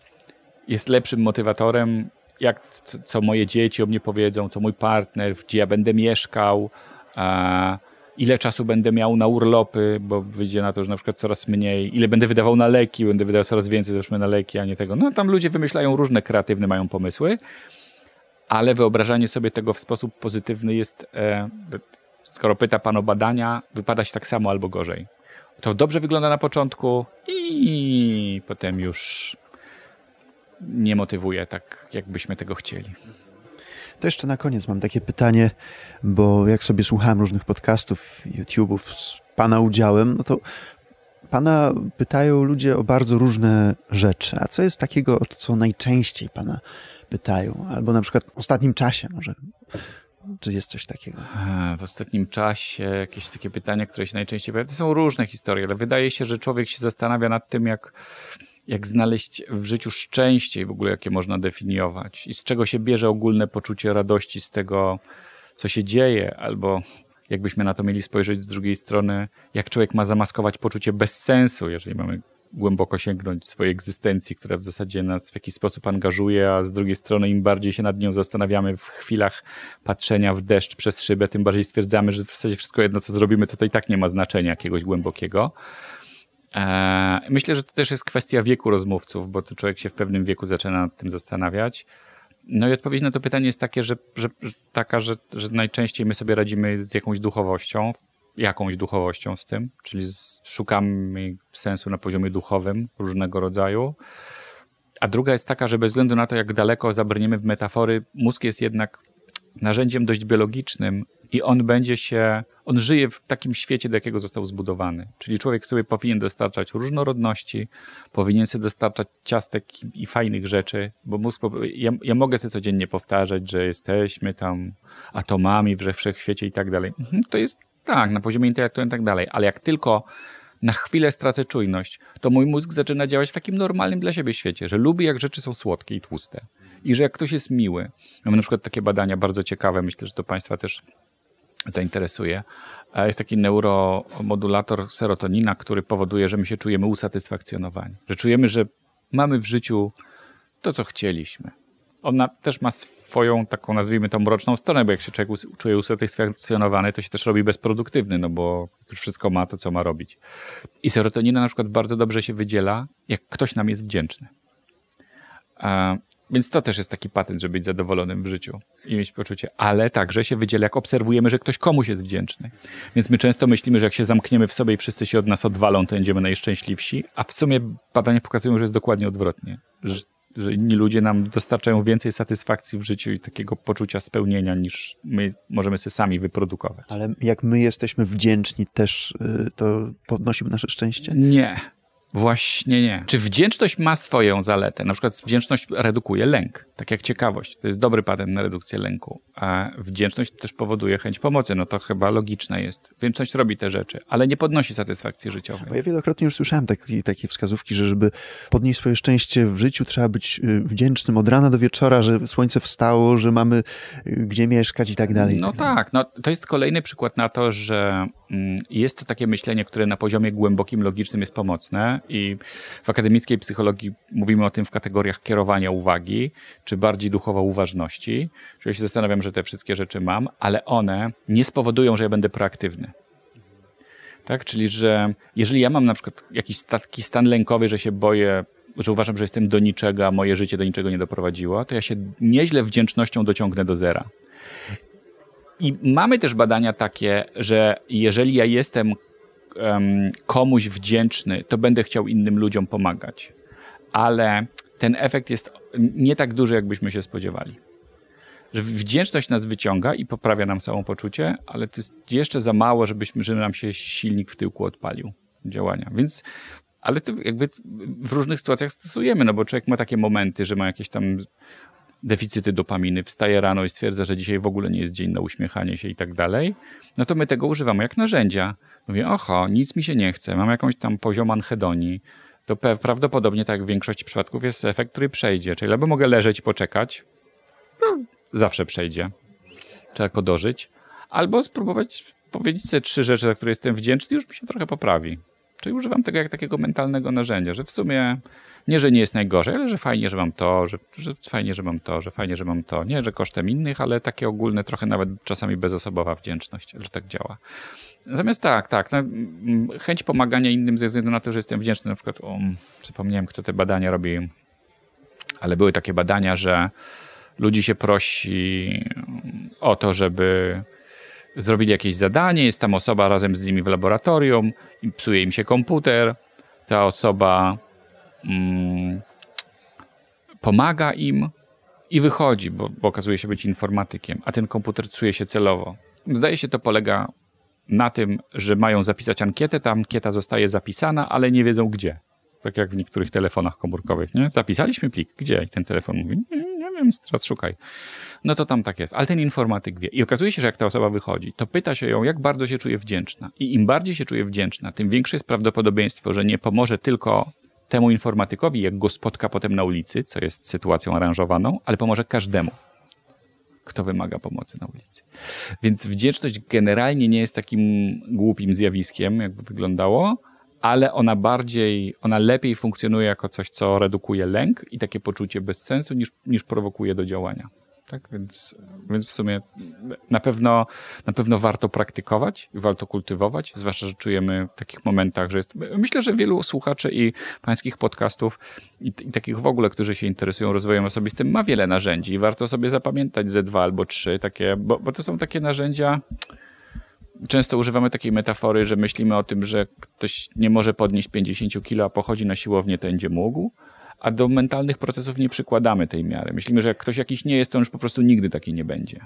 jest lepszym motywatorem, jak co moje dzieci o mnie powiedzą, co mój partner, gdzie ja będę mieszkał, a, ile czasu będę miał na urlopy, bo wyjdzie na to, że na przykład coraz mniej, ile będę wydawał na leki, będę wydawał coraz więcej załóżmy na leki, a nie tego. No tam ludzie wymyślają różne kreatywne, mają pomysły, ale wyobrażanie sobie tego w sposób pozytywny jest, e, skoro pyta pan o badania, wypada się tak samo albo gorzej. To dobrze wygląda na początku i potem już nie motywuje tak, jakbyśmy tego chcieli. To jeszcze na koniec mam takie pytanie, bo jak sobie słuchałem różnych podcastów, YouTube'ów z Pana udziałem, no to Pana pytają ludzie o bardzo różne rzeczy. A co jest takiego, o co najczęściej Pana pytają? Albo na przykład w ostatnim czasie może. Czy jest coś takiego? W ostatnim czasie jakieś takie pytania, które się najczęściej pojawiają. To są różne historie, ale wydaje się, że człowiek się zastanawia nad tym, jak jak znaleźć w życiu szczęście i w ogóle jakie można definiować i z czego się bierze ogólne poczucie radości z tego, co się dzieje, albo jakbyśmy na to mieli spojrzeć z drugiej strony, jak człowiek ma zamaskować poczucie bezsensu, jeżeli mamy głęboko sięgnąć swojej egzystencji, która w zasadzie nas w jakiś sposób angażuje, a z drugiej strony im bardziej się nad nią zastanawiamy w chwilach patrzenia w deszcz przez szybę, tym bardziej stwierdzamy, że w zasadzie wszystko jedno, co zrobimy, to to i tak nie ma znaczenia jakiegoś głębokiego. Eee, myślę, że to też jest kwestia wieku rozmówców, bo to człowiek się w pewnym wieku zaczyna nad tym zastanawiać. No i odpowiedź na to pytanie jest takie, że, że, taka, że, że najczęściej my sobie radzimy z jakąś duchowością, jakąś duchowością z tym, czyli szukamy sensu na poziomie duchowym różnego rodzaju. A druga jest taka, że bez względu na to, jak daleko zabrniemy w metafory, mózg jest jednak narzędziem dość biologicznym i on będzie się, on żyje w takim świecie, do jakiego został zbudowany. Czyli człowiek sobie powinien dostarczać różnorodności, powinien sobie dostarczać ciastek i, fajnych rzeczy, bo mózg, ja, ja, mogę sobie codziennie powtarzać, że jesteśmy tam atomami we wszechświecie i tak dalej. Mhm, to jest tak, na poziomie intelektualnym i tak dalej, ale jak tylko na chwilę stracę czujność, to mój mózg zaczyna działać w takim normalnym dla siebie świecie, że lubi jak rzeczy są słodkie i tłuste. I że jak ktoś jest miły. Mamy na przykład takie badania bardzo ciekawe, myślę, że to Państwa też zainteresuje. Jest taki neuromodulator serotonina, który powoduje, że my się czujemy usatysfakcjonowani. Że czujemy, że mamy w życiu to, co chcieliśmy. Ona też ma swoją taką, nazwijmy to, mroczną stronę, bo jak się człowiek czuje usatysfakcjonowany, to się też robi bezproduktywny, no bo już wszystko ma to, co ma robić. I serotonina na przykład bardzo dobrze się wydziela, jak ktoś nam jest wdzięczny. Więc to też jest taki patent, żeby być zadowolonym w życiu i mieć poczucie, ale także się wydziela, jak obserwujemy, że ktoś komuś jest wdzięczny. Więc my często myślimy, że jak się zamkniemy w sobie i wszyscy się od nas odwalą, to będziemy najszczęśliwsi, a w sumie badania pokazują, że jest dokładnie odwrotnie. Że że inni ludzie nam dostarczają więcej satysfakcji w życiu i takiego poczucia spełnienia niż my możemy sobie sami wyprodukować. Ale jak my jesteśmy wdzięczni też, y, to podnosi nasze szczęście? Nie. Właśnie nie. Czy wdzięczność ma swoją zaletę? Na przykład wdzięczność redukuje lęk, tak jak ciekawość. To jest dobry patent na redukcję lęku. A wdzięczność też powoduje chęć pomocy. No to chyba logiczne jest. Wdzięczność robi te rzeczy, ale nie podnosi satysfakcji życiowej. Bo ja wielokrotnie już słyszałem takie, takie wskazówki, że żeby podnieść swoje szczęście w życiu, trzeba być y, wdzięcznym od rana do wieczora, że słońce wstało, że mamy y, gdzie mieszkać i tak dalej. No tak, no to jest kolejny przykład na to, że mm, jest to takie myślenie, które na poziomie głębokim, logicznym jest pomocne i w akademickiej psychologii mówimy o tym w kategoriach kierowania uwagi, czy bardziej duchowa uważności. Czyli ja się zastanawiam, że te wszystkie rzeczy mam, ale one nie spowodują, że ja będę proaktywny. Tak? Czyli, że jeżeli ja mam na przykład jakiś taki stan lękowy, że się boję, że uważam, że jestem do niczego, a moje życie do niczego nie doprowadziło, to ja się nieźle wdzięcznością dociągnę do zera. I mamy też badania takie, że jeżeli ja jestem um, komuś wdzięczny, to będę chciał innym ludziom pomagać. Ale ten efekt jest nie tak duży, jakbyśmy się spodziewali. Że wdzięczność nas wyciąga i poprawia nam samopoczucie, ale to jest jeszcze za mało, żebyśmy, żeby nam się silnik w tyłku odpalił działania. Więc, ale to jakby w różnych sytuacjach stosujemy, no bo człowiek ma takie momenty, że ma jakieś tam deficyty dopaminy, wstaje rano i stwierdza, że dzisiaj w ogóle nie jest dzień na uśmiechanie się i tak dalej, no to my tego używamy jak narzędzia. Mówię, oho, nic mi się nie chce, mam jakąś tam poziom anhedonii, to prawdopodobnie, tak w większości przypadków, jest efekt, który przejdzie. Czyli albo mogę leżeć i poczekać, zawsze przejdzie. Trzeba tylko dożyć. Albo spróbować powiedzieć sobie trzy rzeczy, za które jestem wdzięczny, już mi się trochę poprawi. Czyli używam tego jak takiego mentalnego narzędzia, że w sumie nie, że nie jest najgorzej, ale że fajnie, że mam to, że, że fajnie, że mam to, że fajnie, że mam to. Nie, że kosztem innych, ale takie ogólne, trochę nawet czasami bezosobowa wdzięczność, że tak działa. Natomiast tak, tak, no, chęć pomagania innym ze względu na to, że jestem wdzięczny. Na przykład, o, przypomniałem, kto te badania robi, ale były takie badania, że ludzi się prosi o to, żeby zrobili jakieś zadanie, jest tam osoba razem z nimi w laboratorium, psuje im się komputer, ta osoba mm, pomaga im i wychodzi, bo, bo okazuje się być informatykiem, a ten komputer czuje się celowo. Zdaje się, to polega na tym, że mają zapisać ankietę, ta ankieta zostaje zapisana, ale nie wiedzą gdzie. Tak jak w niektórych telefonach komórkowych, nie? Zapisaliśmy plik, gdzie? I ten telefon mówi, nie, nie wiem, teraz szukaj. No to tam tak jest, ale ten informatyk wie. I okazuje się, że jak ta osoba wychodzi, to pyta się ją, jak bardzo się czuje wdzięczna. I im bardziej się czuje wdzięczna, tym większe jest prawdopodobieństwo, że nie pomoże tylko temu informatykowi, jak go spotka potem na ulicy, co jest sytuacją aranżowaną, ale pomoże każdemu kto wymaga pomocy na ulicy. Więc wdzięczność generalnie nie jest takim głupim zjawiskiem, jakby wyglądało, ale ona bardziej, ona lepiej funkcjonuje jako coś, co redukuje lęk i takie poczucie bezsensu, niż, niż prowokuje do działania. Tak, więc, więc w sumie na pewno, na pewno warto praktykować i warto kultywować, zwłaszcza, że czujemy w takich momentach, że jest. Myślę, że wielu słuchaczy i pańskich podcastów i, i takich w ogóle, którzy się interesują rozwojem osobistym, ma wiele narzędzi i warto sobie zapamiętać ze dwa albo trzy takie, bo, bo to są takie narzędzia. Często używamy takiej metafory, że myślimy o tym, że ktoś nie może podnieść 50 kilo, a pochodzi na siłownię, to będzie mógł a do mentalnych procesów nie przykładamy tej miary. Myślimy, że jak ktoś jakiś nie jest, to już po prostu nigdy taki nie będzie.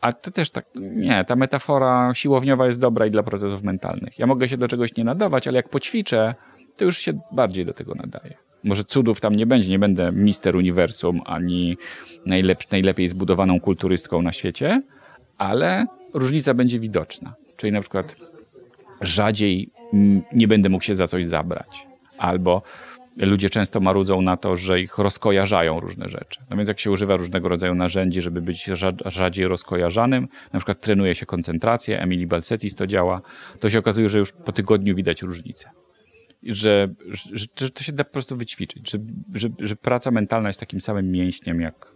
A to też tak, nie, ta metafora siłowniowa jest dobra i dla procesów mentalnych. Ja mogę się do czegoś nie nadawać, ale jak poćwiczę, to już się bardziej do tego nadaje. Może cudów tam nie będzie, nie będę mister uniwersum, ani najlep najlepiej zbudowaną kulturystką na świecie, ale różnica będzie widoczna. Czyli na przykład rzadziej nie będę mógł się za coś zabrać. Albo ludzie często marudzą na to, że ich rozkojarzają różne rzeczy. No więc jak się używa różnego rodzaju narzędzi, żeby być rzadziej rozkojarzanym, na przykład trenuje się koncentrację, Emily Balcetis to działa, to się okazuje, że już po tygodniu widać różnicę. Że, że, że to się da po prostu wyćwiczyć, że, że, że praca mentalna jest takim samym mięśniem jak,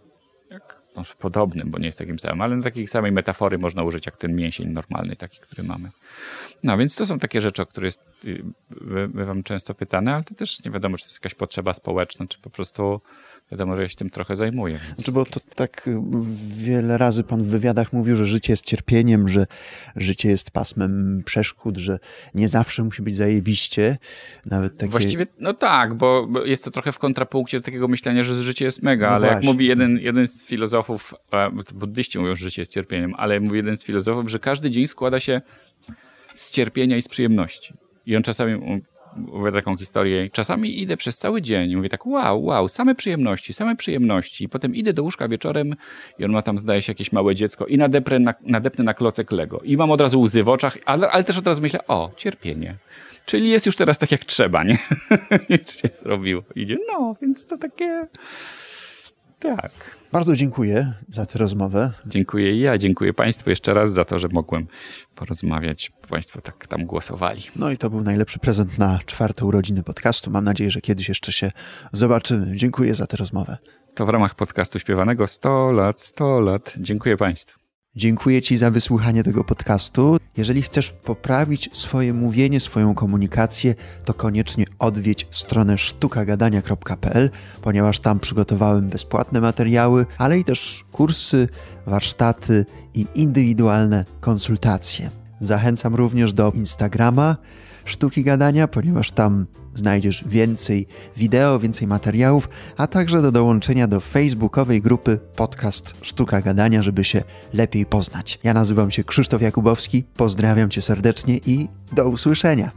jak no, podobnym, bo nie jest takim samym, ale na takiej samej metafory można użyć jak ten mięsień normalny, taki, który mamy. No więc to są takie rzeczy, o które jest, y, bywam często pytane, ale to też nie wiadomo, czy to jest jakaś potrzeba społeczna, czy po prostu wiadomo, że ja się tym trochę zajmuję. Znaczy, bo to tak y, wiele razy pan w wywiadach mówił, że życie jest cierpieniem, że życie jest pasmem przeszkód, że nie zawsze musi być zajebiście. Nawet takie... Właściwie, no tak, bo jest to trochę w kontrapunkcie do takiego myślenia, że życie jest mega, no ale właśnie. jak mówi jeden, jeden z filozofów, buddyści mówią, że życie jest cierpieniem, ale mówi jeden z filozofów, że każdy dzień składa się z cierpienia i z przyjemności. I on czasami mówię taką historię. Czasami idę przez cały dzień i mówię tak, wow, wow, same przyjemności, same przyjemności. I potem idę do łóżka wieczorem i on ma tam, zdaje się, jakieś małe dziecko i nadepnę na, nadepnę na klocek Lego. I mam od razu łzy w oczach, ale, ale też od razu myślę, o, cierpienie. Czyli jest już teraz tak jak trzeba, nie? Już się zrobiło. Idzie, no, więc to takie... Tak. Bardzo dziękuję za tę rozmowę. Dziękuję i ja, dziękuję Państwu jeszcze raz za to, że mogłem porozmawiać. Państwo tak tam głosowali. No i to był najlepszy prezent na czwarte urodziny podcastu. Mam nadzieję, że kiedyś jeszcze się zobaczymy. Dziękuję za tę rozmowę. To w ramach podcastu śpiewanego 100 lat, 100 lat. Dziękuję Państwu. Dziękuję Ci za wysłuchanie tego podcastu. Jeżeli chcesz poprawić swoje mówienie, swoją komunikację, to koniecznie odwiedź stronę sztukagadania.pl, ponieważ tam przygotowałem bezpłatne materiały, ale i też kursy, warsztaty i indywidualne konsultacje. Zachęcam również do Instagrama Sztuki Gadania, ponieważ tam znajdziesz więcej wideo, więcej materiałów, a także do dołączenia do facebookowej grupy podcast Sztuka Gadania, żeby się lepiej poznać. Ja nazywam się Krzysztof Jakubowski, pozdrawiam cię serdecznie i do usłyszenia.